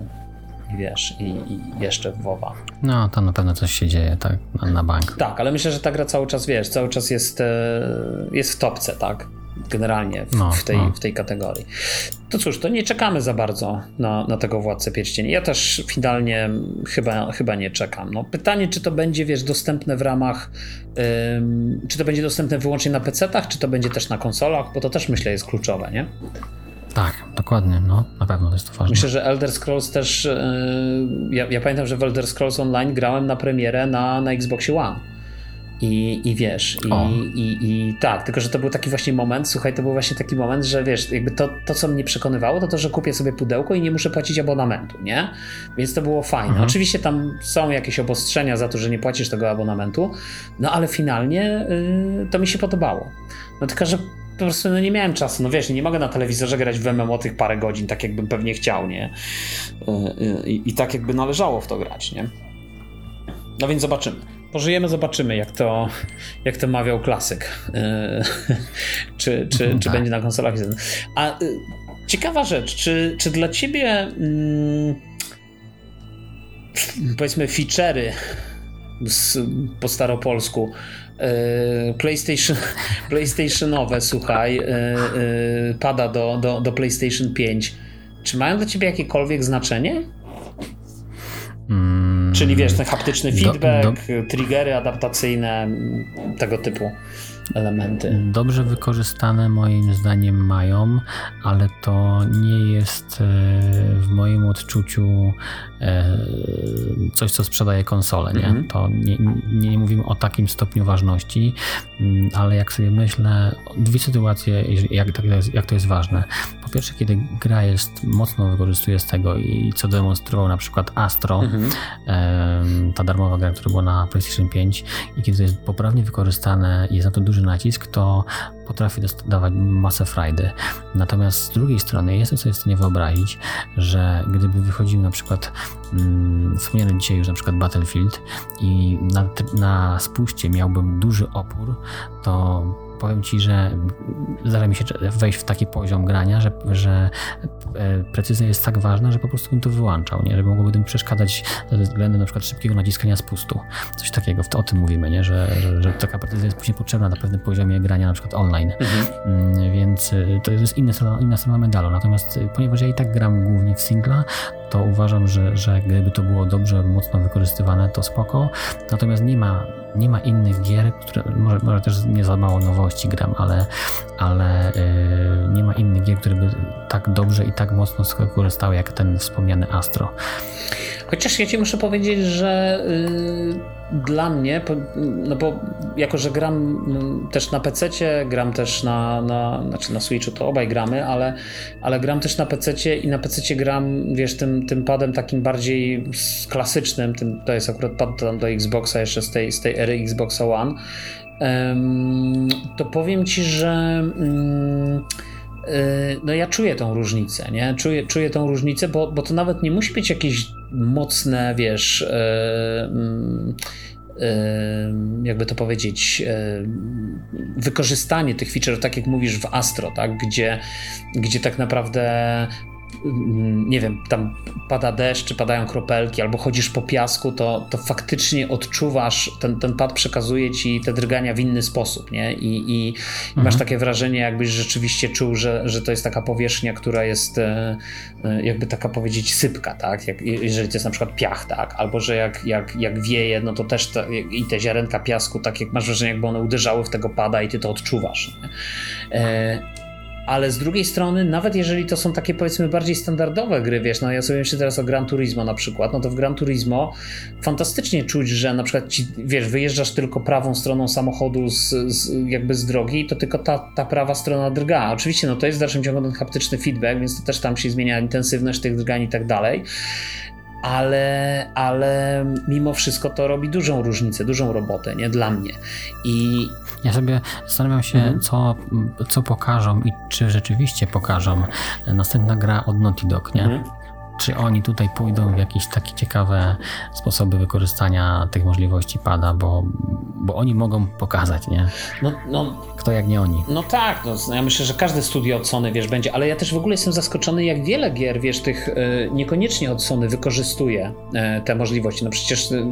wiesz, i, i jeszcze w WoWa. No, to na pewno coś się dzieje, tak, na, na bank. Tak, ale myślę, że ta gra cały czas, wiesz, cały czas jest, e, jest w topce, tak? Generalnie w, no, w, tej, no. w tej kategorii. To cóż, to nie czekamy za bardzo na, na tego Władcę Pierścieni. Ja też finalnie chyba, chyba nie czekam. No, pytanie, czy to będzie, wiesz, dostępne w ramach, ym, czy to będzie dostępne wyłącznie na PC-tach, czy to będzie też na konsolach, bo to też myślę jest kluczowe, nie? Tak, dokładnie, no, na pewno jest to ważne. Myślę, że Elder Scrolls też, yy, ja, ja, pamiętam, że w Elder Scrolls Online grałem na premierę na, na Xboxie One. I, i wiesz, i, i, i, tak, tylko że to był taki właśnie moment, słuchaj, to był właśnie taki moment, że wiesz, jakby to, to co mnie przekonywało, to to, że kupię sobie pudełko i nie muszę płacić abonamentu, nie? Więc to było fajne. Mhm. Oczywiście tam są jakieś obostrzenia za to, że nie płacisz tego abonamentu, no ale finalnie y, to mi się podobało. No tylko, że po prostu no, nie miałem czasu. No wiesz, nie mogę na telewizorze grać w MMO tych parę godzin, tak jakbym pewnie chciał, nie? Y, y, I tak jakby należało w to grać, nie? No więc zobaczymy. Pożyjemy, zobaczymy, jak to, jak to mawiał klasyk. E, (laughs) czy czy, czy tak. będzie na konsolach. A y, ciekawa rzecz, czy, czy dla ciebie mm, powiedzmy feature'y po staropolsku e, PlayStation, (laughs) PlayStationowe, słuchaj, e, pada do, do, do PlayStation 5. Czy mają dla ciebie jakiekolwiek znaczenie? Mm, Czyli wiesz, ten haptyczny feedback, do, do... triggery adaptacyjne, tego typu elementy. Dobrze wykorzystane moim zdaniem mają, ale to nie jest e, w moim odczuciu coś, co sprzedaje konsolę. Nie? Mm -hmm. To nie, nie, mówimy o takim stopniu ważności, mm, ale jak sobie myślę, dwie sytuacje, jak, to jest, jak to jest ważne. Po pierwsze, kiedy gra jest mocno wykorzystuje z tego i co demonstrował na przykład Astro, mm -hmm. ta darmowa gra, która była na PlayStation 5 i kiedy to jest poprawnie wykorzystane jest na to duży nacisk, to potrafi dawać masę frajdy. Natomiast z drugiej strony jestem sobie w stanie wyobrazić, że gdyby wychodził na przykład mm, wspomniany dzisiaj już na przykład Battlefield i na, na spuście miałbym duży opór, to powiem Ci, że zdarza mi się wejść w taki poziom grania, że, że e, precyzja jest tak ważna, że po prostu bym to wyłączał, nie? Żeby mogłoby mi przeszkadzać ze względu na przykład szybkiego naciskania spustu. Coś takiego, o tym mówimy, nie? Że, że, że taka precyzja jest później potrzebna na pewnym poziomie grania na przykład online. Mhm. Mm, więc e, to jest inna strona, inna strona medalu. Natomiast e, ponieważ ja i tak gram głównie w singla, to uważam, że, że gdyby to było dobrze, mocno wykorzystywane, to spoko. Natomiast nie ma nie ma innych gier, które może, może też nie za mało nowości gram, ale, ale yy, nie ma innych gier, które by tak dobrze i tak mocno skorzystały jak ten wspomniany Astro. Chociaż ja ci muszę powiedzieć, że yy, dla mnie, no bo jako, że gram no, też na PC, gram też na, na, znaczy na Switchu to obaj gramy, ale, ale gram też na PC i na PC gram, wiesz, tym, tym padem takim bardziej klasycznym, tym, to jest akurat pad tam do Xboxa jeszcze z tej, z tej ery Xboxa One, to powiem ci, że mm, y, no ja czuję tą różnicę, nie? Czuję, czuję tą różnicę, bo, bo to nawet nie musi być jakieś mocne, wiesz, e, mm, e, jakby to powiedzieć, e, wykorzystanie tych feature, tak jak mówisz w Astro, tak? Gdzie, gdzie tak naprawdę nie wiem, tam pada deszcz, czy padają kropelki, albo chodzisz po piasku, to, to faktycznie odczuwasz, ten, ten pad przekazuje ci te drgania w inny sposób, nie? I, i mhm. masz takie wrażenie, jakbyś rzeczywiście czuł, że, że to jest taka powierzchnia, która jest e, e, jakby taka powiedzieć sypka, tak? Jak, jeżeli to jest na przykład piach, tak? Albo, że jak, jak, jak wieje, no to też i te ziarenka piasku, tak jak masz wrażenie, jakby one uderzały w tego pada i ty to odczuwasz. Nie? Ale z drugiej strony, nawet jeżeli to są takie powiedzmy bardziej standardowe gry, wiesz, no ja sobie myślę teraz o Gran Turismo na przykład, no to w Gran Turismo fantastycznie czuć, że na przykład ci, wiesz, wyjeżdżasz tylko prawą stroną samochodu z, z, jakby z drogi to tylko ta, ta prawa strona drga. Oczywiście, no to jest w dalszym ciągu ten haptyczny feedback, więc to też tam się zmienia intensywność tych drgań i tak dalej ale, ale mimo wszystko to robi dużą różnicę, dużą robotę, nie dla mnie. I ja sobie zastanawiam się, mhm. co, co pokażą i czy rzeczywiście pokażą następna gra od Naughty Dog, nie? Mhm czy oni tutaj pójdą w jakieś takie ciekawe sposoby wykorzystania tych możliwości pada, bo, bo oni mogą pokazać, nie? No, no, Kto jak nie oni. No tak, no, ja myślę, że każde studio od Sony, wiesz, będzie, ale ja też w ogóle jestem zaskoczony, jak wiele gier, wiesz, tych y, niekoniecznie od Sony wykorzystuje y, te możliwości. No przecież y,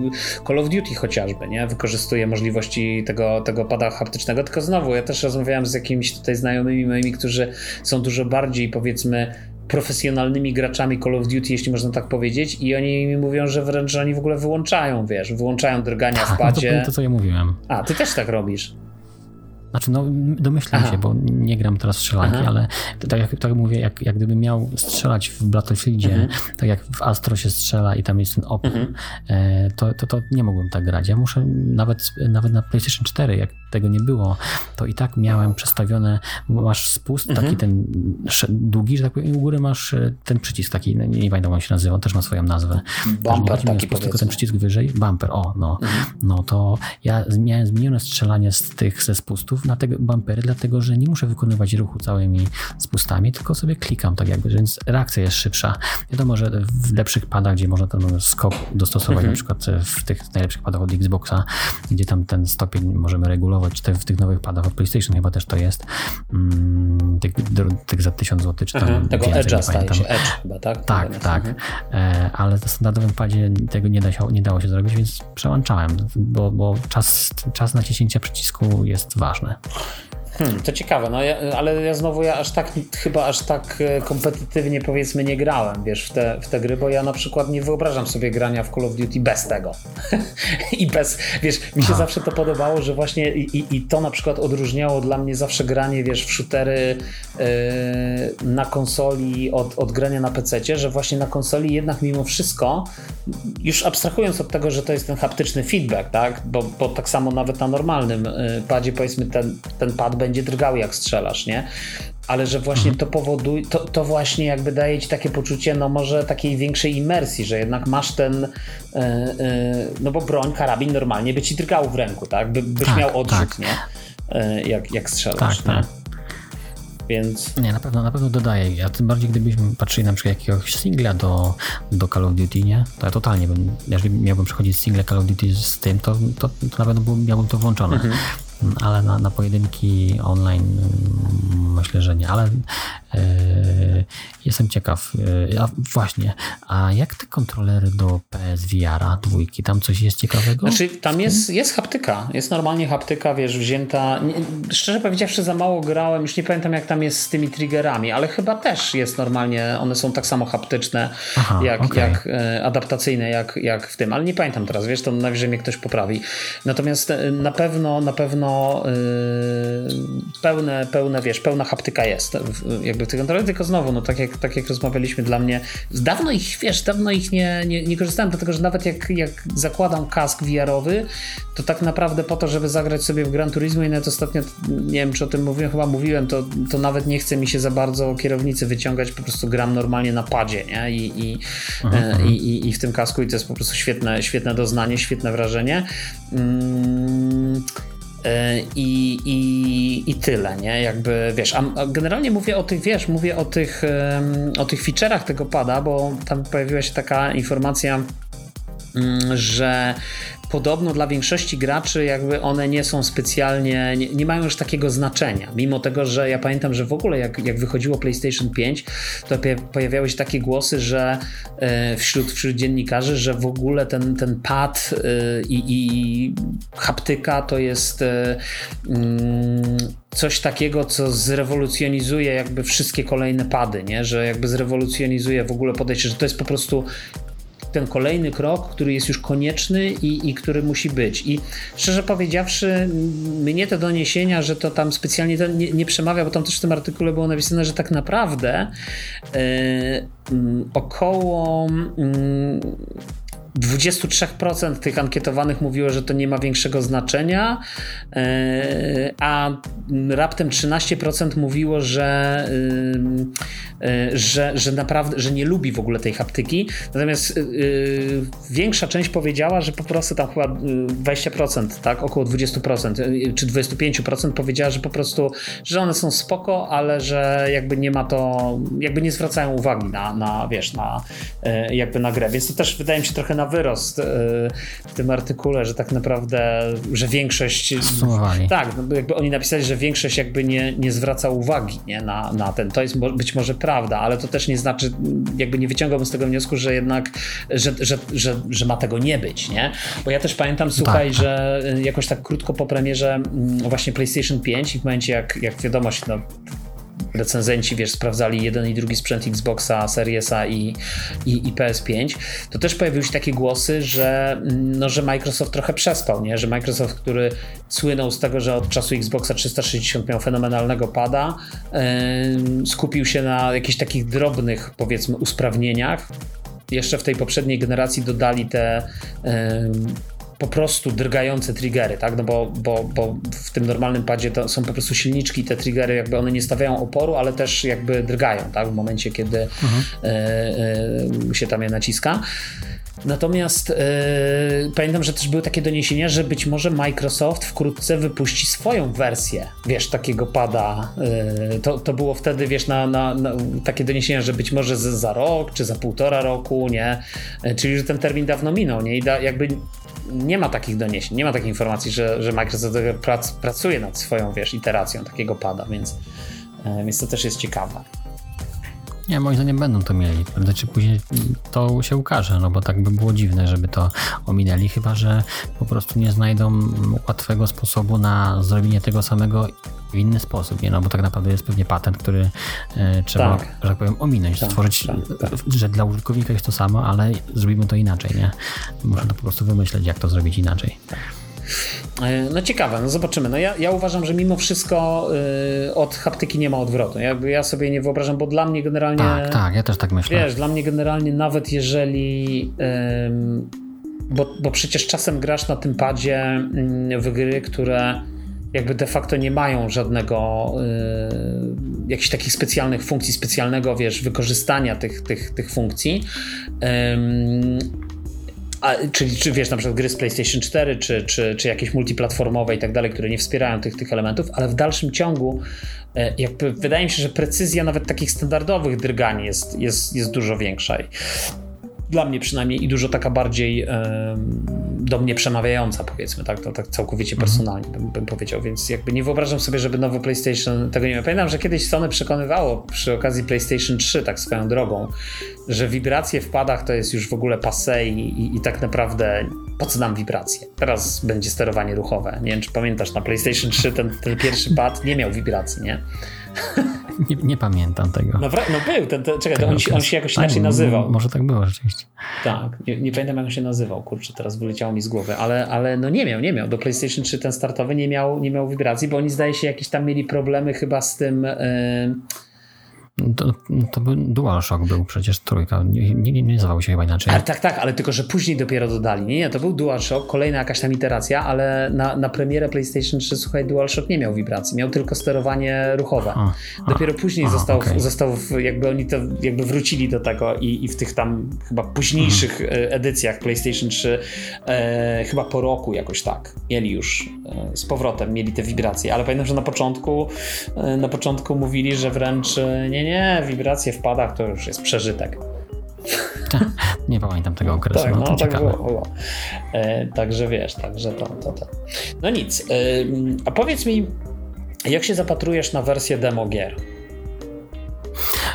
Call of Duty chociażby, nie? Wykorzystuje możliwości tego, tego pada haptycznego, tylko znowu, ja też rozmawiałem z jakimiś tutaj znajomymi moimi, którzy są dużo bardziej, powiedzmy, profesjonalnymi graczami Call of Duty, jeśli można tak powiedzieć, i oni mi mówią, że wręcz oni w ogóle wyłączają, wiesz, wyłączają drgania w padzie. (laughs) No to, to, co ja mówiłem. A, ty też tak robisz. Znaczy, no domyślam Aha. się, bo nie gram teraz w strzelanki, Aha. ale tak jak tak mówię, jak, jak gdybym miał strzelać w Battlefieldzie, mhm. tak jak w Astro się strzela i tam jest ten opór, mhm. E, to, to, to nie mogłem tak grać. Ja muszę nawet, nawet na PlayStation 4, jak tego nie było, to i tak miałem przestawione, masz spust, mhm. taki ten długi, że tak powiem, i u góry masz e, ten przycisk taki, nie, nie pamiętam jak się nazywa, on też ma swoją nazwę. Bumper taki spust, tylko ten przycisk wyżej, bumper, o, no. Mhm. No to ja miałem zmienione strzelanie z tych ze spustów na te bumpery, dlatego, że nie muszę wykonywać ruchu całymi spustami, tylko sobie klikam tak jakby, więc reakcja jest szybsza. Wiadomo, że w lepszych padach, gdzie można ten skok dostosować, mhm. na przykład w tych najlepszych padach od Xboxa, gdzie tam ten stopień możemy regulować, te, w tych nowych padach od PlayStation chyba też to jest. Mm, tych, tych za 1000 zł czy tam mhm, Tego Edge'a staje się Edge chyba, tak? Tak, tak. Mhm. E, ale na standardowym padzie tego nie, da się, nie dało się zrobić, więc przełączałem, bo, bo czas, czas naciśnięcia przycisku jest ważny. 아! Hmm, to ciekawe, no ja, ale ja znowu ja aż tak, chyba aż tak e, kompetytywnie powiedzmy nie grałem, wiesz, w te, w te gry, bo ja na przykład nie wyobrażam sobie grania w Call of Duty bez tego. (laughs) I bez, wiesz, mi się Aha. zawsze to podobało, że właśnie i, i to na przykład odróżniało dla mnie zawsze granie, wiesz, w shootery yy, na konsoli od, od grania na PC, że właśnie na konsoli jednak mimo wszystko, już abstrahując od tego, że to jest ten haptyczny feedback, tak, bo, bo tak samo nawet na normalnym yy, padzie powiedzmy ten, ten pad będzie będzie drgał jak strzelasz, nie? ale że właśnie mhm. to powoduje, to, to właśnie jakby daje ci takie poczucie, no może takiej większej imersji, że jednak masz ten, yy, yy, no bo broń, karabin normalnie by ci drgał w ręku, tak? By, byś tak, miał odrzut, tak. nie? Yy, jak, jak strzelasz, tak, nie? Tak. Więc... Nie, na pewno, na pewno dodaję. A tym bardziej, gdybyśmy patrzyli na przykład jakiegoś singla do, do Call of Duty, nie? To ja totalnie bym, jeżeli miałbym przechodzić single Call of Duty z tym, to, to, to na pewno miałbym to włączone. Mhm ale na, na pojedynki online mm, myślę, że nie, ale yy, jestem ciekaw. Yy, a właśnie, a jak te kontrolery do PSVR-a dwójki, tam coś jest ciekawego? Znaczy, tam jest, jest haptyka, jest normalnie haptyka, wiesz, wzięta. Nie, szczerze powiedziawszy, za mało grałem, już nie pamiętam jak tam jest z tymi triggerami, ale chyba też jest normalnie, one są tak samo haptyczne, Aha, jak, okay. jak e, adaptacyjne, jak, jak w tym, ale nie pamiętam teraz, wiesz, to najwyżej mnie ktoś poprawi. Natomiast na pewno, na pewno no yy, pełne, pełne, wiesz, pełna haptyka jest jakby w tych kontrolerach, tylko znowu, no tak jak, tak jak rozmawialiśmy dla mnie, dawno ich, wiesz, dawno ich nie, nie, nie korzystałem, dlatego, że nawet jak, jak zakładam kask VR-owy, to tak naprawdę po to, żeby zagrać sobie w Gran Turismo i nawet ostatnio, nie wiem czy o tym mówiłem, chyba mówiłem, to, to nawet nie chce mi się za bardzo kierownicy wyciągać, po prostu gram normalnie na padzie, nie? I, i, mhm. i, i, i w tym kasku i to jest po prostu świetne, świetne doznanie, świetne wrażenie. Mm. E, I, i, I tyle, nie? Jakby wiesz, a generalnie mówię o tych, wiesz, mówię o tych, o tych feature'ach tego pada, bo tam pojawiła się taka informacja, mm, że podobno dla większości graczy jakby one nie są specjalnie, nie, nie, mają już takiego znaczenia. Mimo tego, że ja pamiętam, że w ogóle jak, jak wychodziło PlayStation 5, to pojawiały się takie głosy, że e, wśród, wśród dziennikarzy, że w ogóle ten, ten pad e, i, i haptyka to jest e, mm, coś takiego, co zrewolucjonizuje jakby wszystkie kolejne pady, nie? że jakby zrewolucjonizuje w ogóle podejście, że to jest po prostu ten kolejny krok, który jest już konieczny i, i który musi być. I szczerze powiedziawszy, mnie te doniesienia, że to tam specjalnie nie, nie, przemawia, bo tam też w tym artykule było napisane, że tak naprawdę yy, około yy, 23% tych ankietowanych mówiło, że to nie ma większego znaczenia, e, a raptem 13% mówiło, że, e, że, że naprawdę, że nie lubi w ogóle tej haptyki. Natomiast e, większa część powiedziała, że po prostu tam chyba 20%, tak, około 20% czy 25% powiedziała, że po prostu, że one są spoko, ale że jakby nie ma to, jakby nie zwracają uwagi na, na wiesz, na jakby na grę. Więc to też wydaje mi się trochę na wyrost e, w tym artykule, że tak naprawdę, że większość. Sumowali. Tak, no jakby oni napisali, że większość jakby nie, nie zwraca uwagi nie, na, na ten. To jest być może prawda, ale to też nie znaczy, jakby nie wyciągałbym z tego wniosku, że jednak, że, że, że, że ma tego nie być, nie? Bo ja też pamiętam, słuchaj, tak. że jakoś tak krótko po premierze mm, właśnie PlayStation 5 i w momencie jak, jak wiadomość, no recenzenci, wiesz, sprawdzali jeden i drugi sprzęt Xboxa, Seriesa i, i, i, PS5, to też pojawiły się takie głosy, że, no, że Microsoft trochę przespał, nie? że Microsoft, który słynął z tego, że od czasu Xboxa 360 miał fenomenalnego pada, yy, skupił się na jakichś takich drobnych, powiedzmy, usprawnieniach. Jeszcze w tej poprzedniej generacji dodali te po prostu drgające triggery, tak? No bo, bo, bo w tym normalnym padzie to są po prostu silniczki, te triggery jakby one nie stawiają oporu, ale też jakby drgają, tak? W momencie, kiedy mhm. y, y, się tam je naciska. Natomiast yy, pamiętam, że też były takie doniesienia, że być może Microsoft wkrótce wypuści swoją wersję, wiesz, takiego pada. Yy, to, to było wtedy, wiesz, na, na, na takie doniesienia, że być może za, rok, czy za półtora roku, nie? Yy, czyli, że ten termin dawno minął, nie? I da, jakby nie ma takich doniesień, nie ma takiej informacji, że, że Microsoft prac, pracuje nad swoją, wiesz, iteracją takiego pada, więc, e, więc to też jest ciekawe. Nie, moim zdaniem będą to mieli. Prawda? Czy później to się ukaże, no bo tak by było dziwne, żeby to ominęli, chyba że po prostu nie znajdą łatwego sposobu na zrobienie tego samego w inny sposób, nie? No bo tak naprawdę jest pewnie patent, który e, trzeba, tak. że tak powiem, ominąć, tak, stworzyć, tak, tak. że dla użytkownika jest to samo, ale zrobimy to inaczej, nie? Można to po prostu wymyśleć, jak to zrobić inaczej. E, no ciekawe, no zobaczymy. No ja, ja uważam, że mimo wszystko y, od haptyki nie ma odwrotu. Ja, ja sobie nie wyobrażam, bo dla mnie generalnie. Tak, tak, ja też tak myślę. Wiesz, dla mnie generalnie nawet jeżeli. bo, bo przecież czasem grasz na tym padzie mm, w gry, które jakby de facto nie mają żadnego y, jakichś takich specjalnych funkcji, specjalnego, wiesz, wykorzystania tych, tych, tych funkcji. A, czyli czy wiesz, na przykład gry z PlayStation 4, czy, czy, czy jakieś multiplatformowe i tak dalej, które nie wspierają tych, tych elementów, ale w dalszym ciągu e, jakby wydaje mi się, że precyzja nawet takich standardowych drgań jest, jest, jest dużo większa. Dla mnie przynajmniej i dużo taka bardziej do mnie przemawiająca, powiedzmy, tak, to, tak całkowicie mhm. personalnie bym, bym, powiedział, więc jakby nie wyobrażam sobie, żeby nowy PlayStation tego nie miał. Pamiętam, że kiedyś Sony przekonywało przy okazji PlayStation 3, tak swoją drogą, że wibracje w padach to jest już w ogóle passe i, i, i tak naprawdę po co nam wibracje? Teraz będzie sterowanie ruchowe. Nie wiem, czy pamiętasz, na PlayStation 3 ten, ten pierwszy pad nie miał wibracji, nie? (laughs) Nie, nie pamiętam tego. No, no był, ten, ten, czekaj, on, się, on się jakoś inaczej nazywał. Może tak było rzeczywiście. Tak, nie, nie, pamiętam jak on się nazywał, kurczę, teraz wyleciało mi z głowy, ale, ale no nie miał, nie miał. Do PlayStation 3 ten startowy nie miał, nie miał wibracji, bo oni zdaje się jakieś tam mieli problemy chyba z tym... Yy to, to był DualShock był przecież trójka, nie, nie, nie nazywał się chyba inaczej. Ale tak, tak, ale tylko, że później dopiero dodali. Nie, nie, to był DualShock, kolejna jakaś tam iteracja, ale na, na premierę PlayStation 3, słuchaj, DualShock nie miał wibracji, miał tylko sterowanie ruchowe. A, dopiero a, później a, został, okay. został jakby oni to jakby wrócili do tego i, i w tych tam chyba późniejszych mhm. edycjach PlayStation 3 e, chyba po roku jakoś tak mieli już e, z powrotem, mieli te wibracje, ale pamiętam, że na początku e, na początku mówili, że wręcz nie, nie, wibracje w padach to już jest przeżytek. Nie pamiętam tego okresu. Tak, no, no, tak było. było. E, także wiesz, także to, to, to. No nic. E, a powiedz mi, jak się zapatrujesz na wersję demo gier?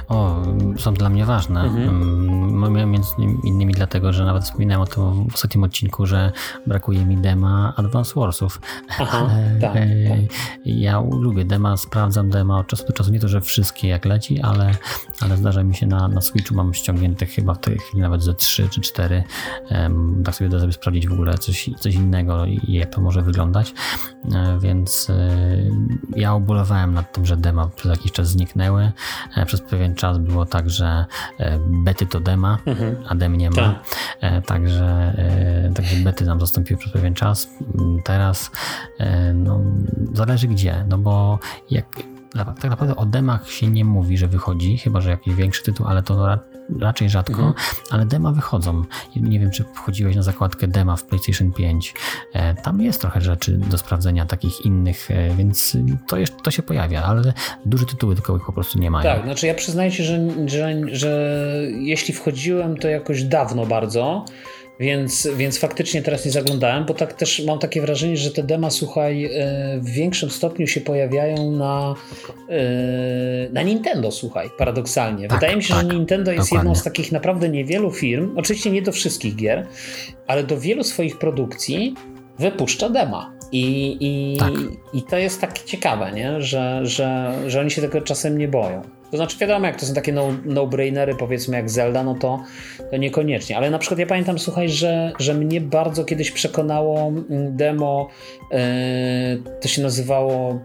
O, są dla mnie ważne. Mhm. Mm, między innymi dlatego, że nawet wspominałem o tym w ostatnim odcinku, że brakuje mi dema Advance Warsów. Aha, ale (laughs) tak, tak. ja lubię dema, sprawdzam dema od czasu do czasu. Nie to, że wszystkie jak leci, ale, ale zdarza mi się na, na Switchu mam ściągnięte chyba w tej chwili nawet ze 3 czy 4. Um, tak sobie da sobie sprawdzić w ogóle coś, coś innego i jak to może wyglądać. E, więc e, ja ubolewałem nad tym, że dema przez jakiś czas zniknęły. E, przez pewien czas było tak, że bety to dema, mhm. a dem nie ma. Tak. Także, także bety nam zastąpiły przez pewien czas. Teraz no, zależy gdzie, no bo jak tak naprawdę o demach się nie mówi, że wychodzi, chyba że jakiś większy tytuł, ale to raczej rzadko, mhm. ale dema wychodzą. Nie wiem, czy wchodziłeś na zakładkę dema w PlayStation 5. E, tam jest trochę rzeczy do sprawdzenia takich innych, e, więc to, jest, to się pojawia, ale duże tytuły tylko ich po prostu nie mają. Tak, znaczy ja przyznaję się, że, że, że jeśli wchodziłem, to jakoś dawno bardzo. Więc, więc faktycznie teraz nie zaglądałem, bo tak też mam takie wrażenie, że te dema, słuchaj, e, w większym stopniu się pojawiają na, e, na Nintendo, słuchaj, paradoksalnie. Tak, Wydaje mi się, tak, że Nintendo jest dokładnie. jedną z takich naprawdę niewielu firm, oczywiście nie do wszystkich gier, ale do wielu swoich produkcji wypuszcza dema. I, i, tak. i to jest takie ciekawe, nie? Że, że, że oni się tego czasem nie boją. To znaczy wiadomo, jak to są takie no, no-brainery, powiedzmy jak Zelda, no to, to niekoniecznie. Ale na przykład ja pamiętam, słuchaj, że, że mnie bardzo kiedyś przekonało mm, demo, yy, to się nazywało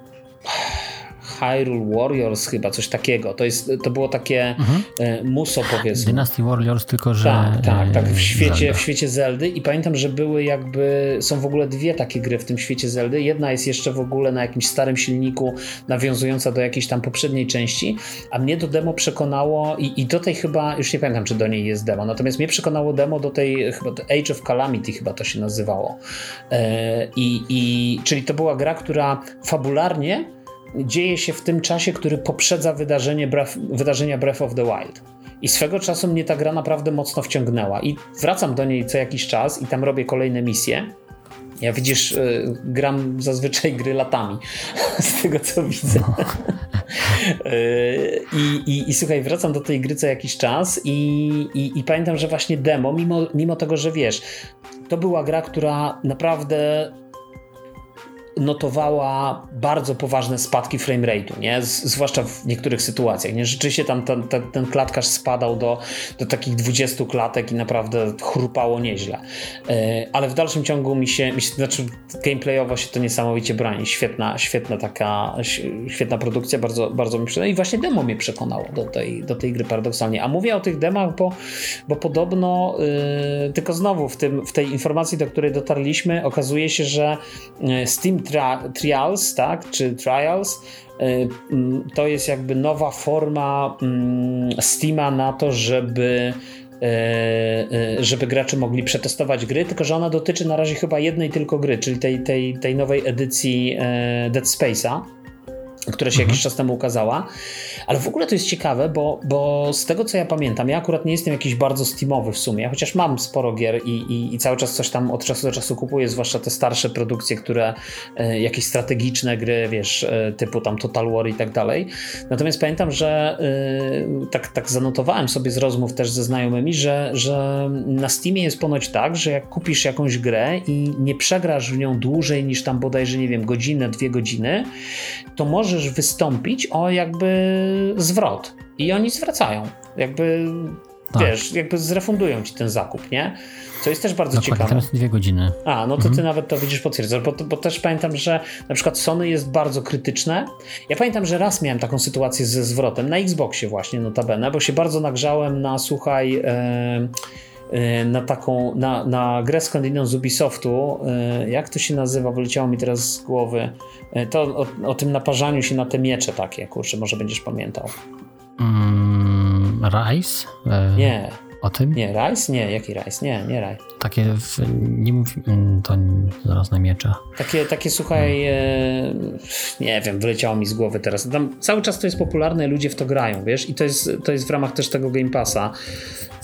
Hyrule Warriors chyba, coś takiego. To, jest, to było takie mhm. E, muso powiedzmy. Dynasty Warriors, tylko że... Tak, tak, tak w świecie, w świecie Zeldy i pamiętam, że były jakby, są w ogóle dwie takie gry w tym świecie Zeldy. Jedna jest jeszcze w ogóle na jakimś starym silniku nawiązująca do jakiejś tam poprzedniej części, a mnie do demo przekonało i, i do tej chyba, już nie pamiętam, czy do niej jest demo, natomiast mnie przekonało demo do tej chyba Age of Calamity chyba to się nazywało. E, I, i, czyli to była gra, która fabularnie dzieje się w tym czasie, który poprzedza wydarzenie Breath, wydarzenia Breath of the Wild. I swego czasu mnie ta gra naprawdę mocno wciągnęła. I wracam do niej co jakiś czas i tam robię kolejne misje. Ja widzisz, y, gram zazwyczaj gry latami, (laughs) z tego co widzę. No. (laughs) Y, I, i, I, słuchaj, wracam do tej gry co jakiś czas i, i, i pamiętam, że właśnie demo, mimo, mimo tego, że wiesz, to była gra, która naprawdę notowała bardzo poważne spadki frame nie? Z, zwłaszcza w niektórych sytuacjach. Nie? Rzeczywiście tam ten, ten, ten, klatkarz spadał do, do takich 20 klatek i naprawdę chrupało nieźle. E, ale w dalszym ciągu mi się, mi się, znaczy gameplayowo się to niesamowicie broni. Świetna, świetna taka, świetna produkcja, bardzo, bardzo mi przyda. I właśnie demo mnie przekonało do tej, do tej gry paradoksalnie. A mówię o tych demach, bo, bo podobno, yy, tylko znowu w, tym, w tej informacji, do której dotarliśmy, okazuje się, że e, Steam trials, tak, czy trials, y, mm, to jest jakby nowa forma mm, Steama na to, żeby y, y, żeby gracze mogli przetestować gry, tylko że ona dotyczy na razie chyba jednej tylko gry, czyli tej, tej, tej nowej edycji Dead Space'a która się mhm. jakiś czas temu ukazała. Ale w ogóle to jest ciekawe, bo, bo z tego co ja pamiętam, ja akurat nie jestem jakiś bardzo steamowy w sumie, chociaż mam sporo gier i, i, i cały czas coś tam od czasu do czasu kupuję, zwłaszcza te starsze produkcje, które e, jakieś strategiczne gry, wiesz, e, typu tam Total War i tak dalej. Natomiast pamiętam, że e, tak, tak zanotowałem sobie z rozmów też ze znajomymi, że, że na Steamie jest ponoć tak, że jak kupisz jakąś grę i nie przegrasz w nią dłużej niż tam bodajże, nie wiem, godzinę, dwie godziny, to możesz wystąpić o jakby zwrot. I oni zwracają. Jakby, tak. wiesz, jakby zrefundują ci ten zakup, nie? Co jest też bardzo Dokładnie, ciekawe. Teraz dwie godziny. A, no to mhm. ty nawet to widzisz, potwierdzasz, bo, bo też pamiętam, że na przykład Sony jest bardzo krytyczne. Ja pamiętam, że raz miałem taką sytuację ze zwrotem, na Xboxie właśnie notabene, bo się bardzo nagrzałem na, słuchaj... E, na taką, na, na grę skądinąd z Ubisoftu, e, jak to się nazywa, wyleciało mi teraz z głowy, e, to o, o tym naparzaniu się na te miecze takie, kurczę, może będziesz pamiętał. Mm, Rise? Nie, O tym? Nie, Rise? Nie, jaki Rise? Nie, nie Rise. Takie, w, nie mów, mm, to zaraz na miecza. Takie, takie słuchaj, e, nie wiem, wyleciało mi z głowy teraz. Tam cały czas to jest popularne, ludzie w to grają, wiesz, i to jest, to jest w ramach też tego Game Passa.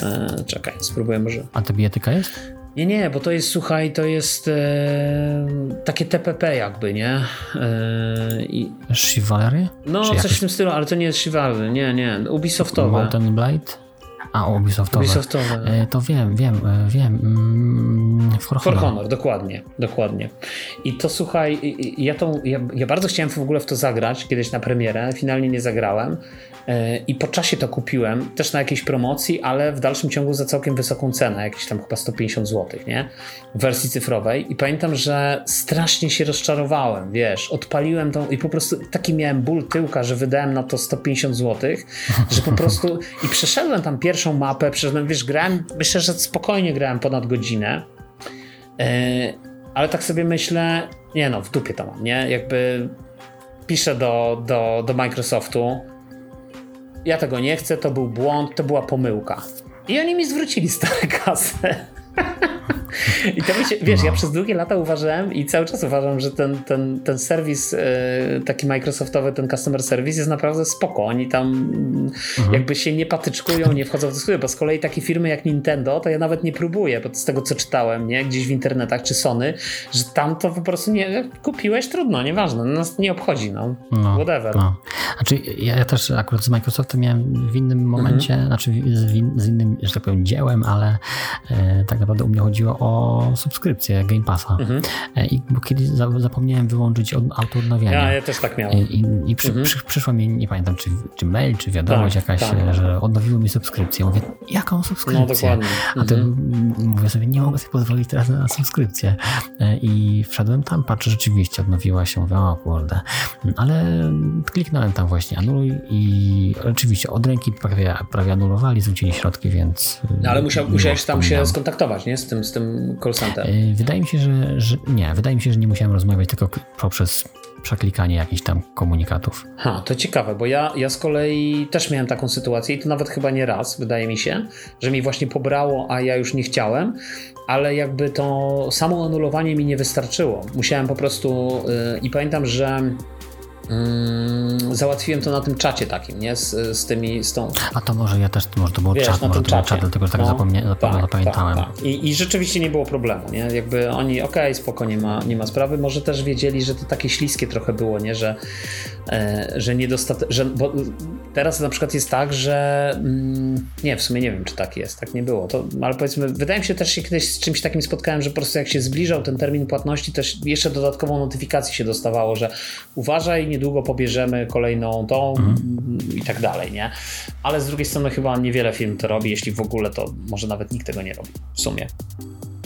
E, czekaj, spróbuję może. A to bijatyka jest? Nie, nie, bo to jest, słuchaj, to jest e, takie TPP jakby, nie? E, i... Chivalry? No, coś w tym stylu, ale to nie jest Chivalry, nie, nie, Ubisoftowe. Mountain Blade? A, Ubisoftowe. Ubisoftowe. E, to wiem, wiem, e, wiem. Mm, For Honor. For Honor, dokładnie, dokładnie. I to słuchaj, ja, to, ja, ja bardzo chciałem w ogóle w to zagrać kiedyś na premierę, finalnie nie zagrałem. E, I po czasie to kupiłem, też na jakiejś promocji, ale w dalszym ciągu za całkiem wysoką cenę, jakieś tam chyba 150 zł, nie? W wersji cyfrowej. I pamiętam, że strasznie się rozczarowałem, wiesz, odpaliłem tą i po prostu taki miałem ból tyłka, że wydałem na to 150 zł, że po prostu i przeszedłem tam pierwszą mapę, przeszedłem, wiesz, grałem, myślę, że spokojnie grałem ponad godzinę, yy, ale tak sobie myślę, nie no, w dupie to mam, nie? Jakby piszę do, do, do Microsoftu, ja tego nie chcę, to był błąd, to była pomyłka. I oni mi zwrócili stare kasę. I to mi się, wiesz, no. ja przez długie lata uważałem i cały czas uważam, że ten, ten, ten serwis e, taki Microsoftowy, ten customer service jest naprawdę spoko. Oni tam mhm. jakby się nie patyczkują, nie wchodzą w dyskusję, bo z kolei takie firmy jak Nintendo, to ja nawet nie próbuję, bo z tego co czytałem, nie, gdzieś w internetach czy Sony, że tam to po prostu nie, kupiłeś, trudno, nieważne, nas nie obchodzi, no, no whatever. No. Znaczy ja, ja, też akurat z Microsoftem miałem w innym momencie, mhm. znaczy z, z, innym, że tak powiem, dziełem, ale e, tak naprawdę u mnie chodziło o subskrypcję Game Passa. Mhm. E, I bo kiedyś zapomniałem wyłączyć autoodnawiania. Ja, ja też tak miałem. I, i przy, mhm. przy, przyszło mi, nie pamiętam, czy, czy mail, czy wiadomość tak, jakaś, tak. że odnowiło mi subskrypcję. Mówię, jaką subskrypcję? No dokładnie. A to mhm. mówię sobie, nie mogę sobie pozwolić teraz na subskrypcję. E, I wszedłem tam, patrzę, rzeczywiście odnowiła się. Mówię, o kurde. Ale kliknąłem tam właśnie anuluj i oczywiście od ręki prawie, prawie anulowali, zwrócili środki, więc... No, ale musiał, musiałeś tam się skontaktować, nie? Z tym, z tym call center. E, wydaje mi się, że, że nie, wydaje mi się, że nie musiałem rozmawiać tylko poprzez przeklikanie jakichś tam komunikatów. Ha, to ciekawe, bo ja, ja z kolei też miałem taką sytuację i to nawet chyba nie raz, wydaje mi się, że mi właśnie pobrało, a ja już nie chciałem, ale jakby to samo anulowanie mi nie wystarczyło. Musiałem po prostu yy, i pamiętam, że Mm, załatwiłem to na tym czacie takim, nie? Z, z tymi, z tą... A to może ja też, może to był Wiesz, czat, może to czat, dlatego że tak no, zapomnie, tak, zapamiętałem. Tak, tak. I, I, rzeczywiście nie było problemu, nie? Jakby oni, okej, okay, spoko, nie ma, nie ma sprawy, może też wiedzieli, że to takie śliskie trochę było, nie? Że, e, że niedostate... Że, bo teraz na przykład jest tak, że mm, nie, w sumie nie wiem, czy tak jest, tak nie było, to, ale powiedzmy, wydaje mi się też, że kiedyś z czymś takim spotkałem, że po prostu jak się zbliżał ten termin płatności, też jeszcze dodatkową notyfikację się dostawało, że uważaj, niedługo pobierzemy kolejną tą mhm. i tak dalej, nie? Ale z drugiej strony chyba niewiele firm to robi, jeśli w ogóle to może nawet nikt tego nie robi w sumie.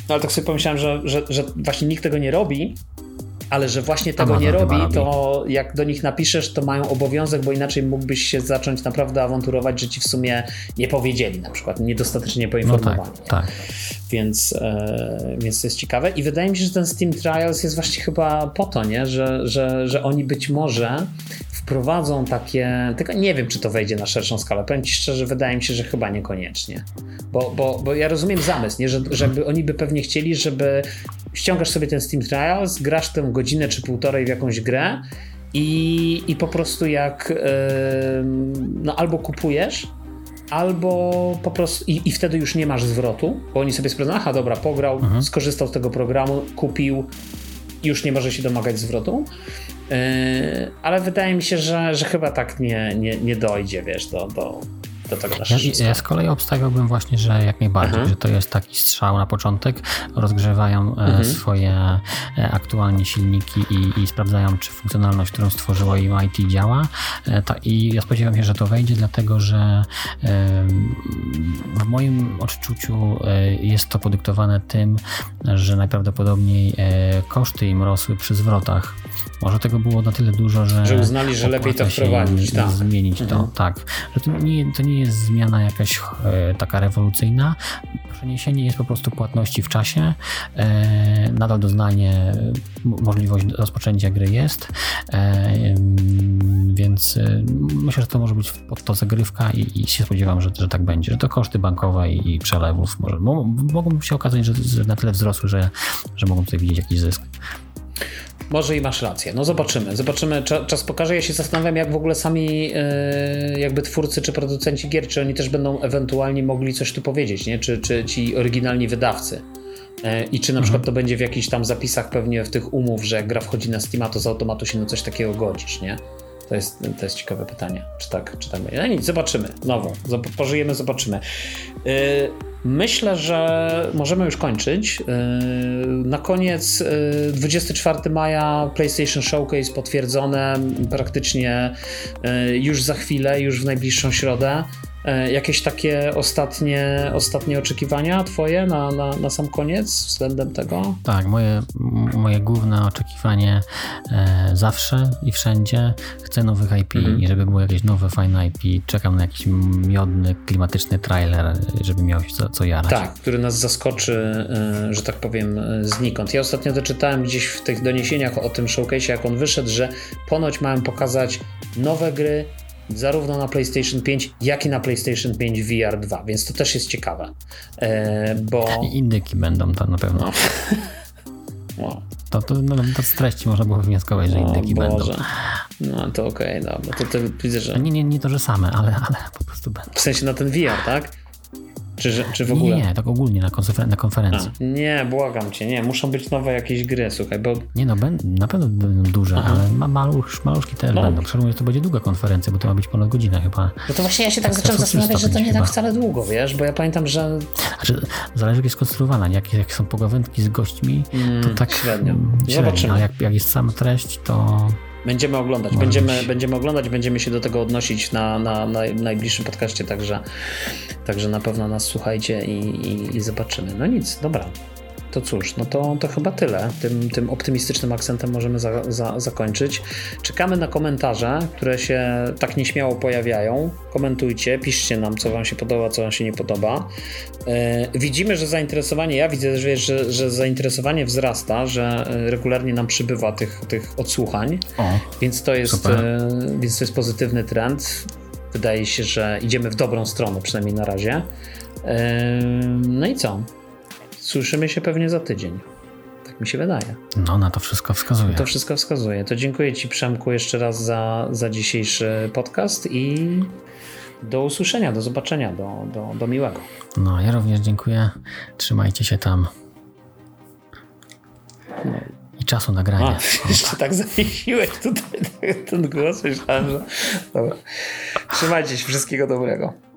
No ale tak sobie pomyślałem, że, że, że właśnie nikt tego nie robi, ale że właśnie tego Amazon nie robi, robi, to jak do nich napiszesz, to mają obowiązek, bo inaczej mógłbyś się zacząć naprawdę awanturować, że ci w sumie nie powiedzieli, na przykład niedostatecznie poinformowani. No tak, tak. Więc, e, więc to jest ciekawe i wydaje mi się, że ten Steam Trials jest właśnie chyba po to, nie? Że, że, że oni być może wprowadzą takie, tylko nie wiem, czy to wejdzie na szerszą skalę. Powiem Ci szczerze, wydaje mi się, że chyba niekoniecznie. Bo, bo, bo ja rozumiem zamysł, nie? Że, żeby oni by pewnie chcieli, żeby ściągasz sobie ten Steam Trials, grasz tę godzinę czy półtorej w jakąś grę i, i po prostu jak yy, no albo kupujesz, albo po prostu i, i, wtedy już nie masz zwrotu, bo oni sobie sprawdzą, aha dobra, pograł, mhm. skorzystał z tego programu, kupił, już nie może się domagać zwrotu. Yy, ale wydaje mi się, że, że chyba tak nie, nie, nie dojdzie, wiesz, do, do, do tego ja, ja z kolei obstawiałbym właśnie, że jak najbardziej, mhm. że to jest taki strzał na początek, rozgrzewają e, mhm. swoje e, aktualnie silniki i, i, sprawdzają, czy funkcjonalność, którą stworzyło im IT działa. E, I ja spodziewam się, że to wejdzie, dlatego że w moim odczuciu jest to podyktowane tym, że najprawdopodobniej koszty im rosły przy zwrotach. Może tego było na tyle dużo, że. Że uznali, że lepiej to wprowadzić, tak. Zmienić mhm. to, tak. Że to nie, to nie jest zmiana jakaś e, taka rewolucyjna. Przeniesienie jest po prostu płatności w czasie. E, nadal doznanie, możliwość rozpoczęcia gry jest. E, więc więc myślę, że to może być pod to zagrywka i, i się spodziewam, że, że tak będzie, że to koszty bankowe i, i przelewów może, mogą się okazać, że, że na tyle wzrosły, że, że mogą tutaj widzieć jakiś zysk. Może i masz rację. No zobaczymy. Zobaczymy. Czas pokaże. Ja się zastanawiam, jak w ogóle sami yy, jakby twórcy czy producenci gier, czy oni też będą ewentualnie mogli coś tu powiedzieć, nie? Czy, czy ci oryginalni wydawcy. Yy, I czy na mhm. przykład to będzie w jakichś tam zapisach pewnie w tych umów, że jak gra wchodzi na Steam, to z automatu się na coś takiego godzisz, nie? To jest, to jest ciekawe pytanie, czy tak, czy tak będzie. No nic, zobaczymy. Znowu, pożyjemy, zobaczymy. Yy, myślę, że możemy już kończyć. Yy, na koniec, yy, 24 maja PlayStation Showcase potwierdzone praktycznie już za chwilę, już w najbliższą środę. E, jakieś takie ostatnie, ostatnie oczekiwania twoje na, na, na sam koniec względem tego? Tak, moje, moje główne oczekiwanie e, zawsze i wszędzie chcę nowych IP mhm. i żeby było jakieś nowe, fajne IP. Czekam na jakiś miodny, klimatyczny trailer, żeby miał się co, co jarać. Tak, który nas zaskoczy, e, że tak powiem, e, znikąd. Ja ostatnio doczytałem gdzieś w tych doniesieniach o tym showcase, jak on wyszedł, że ponoć mają pokazać nowe gry zarówno na PlayStation 5, jak i na PlayStation 5 VR 2, więc to też jest ciekawe. E, bo... I indyki będą tam na pewno. No. (laughs) To, to, no, to z treści można było wnioskować, że indyki będą. No to okej, okay, dobra. To, to widzę, że... Nie, nie, nie to, że same, ale, ale po prostu będą. W sensie na ten VR, tak? Czy, czy w ogóle? Nie, tak ogólnie na, konfer na konferencji. A, nie, błagam cię, nie, muszą być nowe jakieś gry, słuchaj, bo... Nie no, ben, na pewno będą duże, Aha. ale ma, malusz, maluszki też no. będą. Szczególnie to będzie długa konferencja, bo to ma być ponad godzinę chyba. No to właśnie ja się tak zacząłem zastanawiać, że to nie tak wcale długo, wiesz, bo ja pamiętam, że... Znaczy, zależy jak jest konstruowana, jak, jak są pogawędki z gośćmi, mm, to tak średnio. średnio. Zobaczymy. A jak, jak jest sama treść, to... Będziemy oglądać, będziemy, będziemy oglądać, będziemy się do tego odnosić na, na, na najbliższym podcaście, także, także na pewno nas słuchajcie i, i, i zobaczymy. No nic, dobra. To cóż, no to, to chyba tyle. Tym, tym optymistycznym akcentem możemy za, za, zakończyć. Czekamy na komentarze, które się tak nieśmiało pojawiają. Komentujcie, piszcie nam, co Wam się podoba, co Wam się nie podoba. E, widzimy, że zainteresowanie, ja widzę, że, że, że zainteresowanie wzrasta, że e, regularnie nam przybywa tych, tych odsłuchań, o, więc, to jest, e, więc to jest pozytywny trend. Wydaje się, że idziemy w dobrą stronę, przynajmniej na razie. E, no i co? Słyszymy się pewnie za tydzień. Tak mi się wydaje. No, na to wszystko wskazuje. To wszystko wskazuje. To dziękuję Ci, Przemku, jeszcze raz za, za dzisiejszy podcast i do usłyszenia, do zobaczenia, do, do, do miłego. No, ja również dziękuję. Trzymajcie się tam. No. I czasu nagrania. A, (laughs) jeszcze tak zawiesiłeś tutaj (laughs) ten głos, myślałem, że... Dobra. Trzymajcie się, wszystkiego dobrego.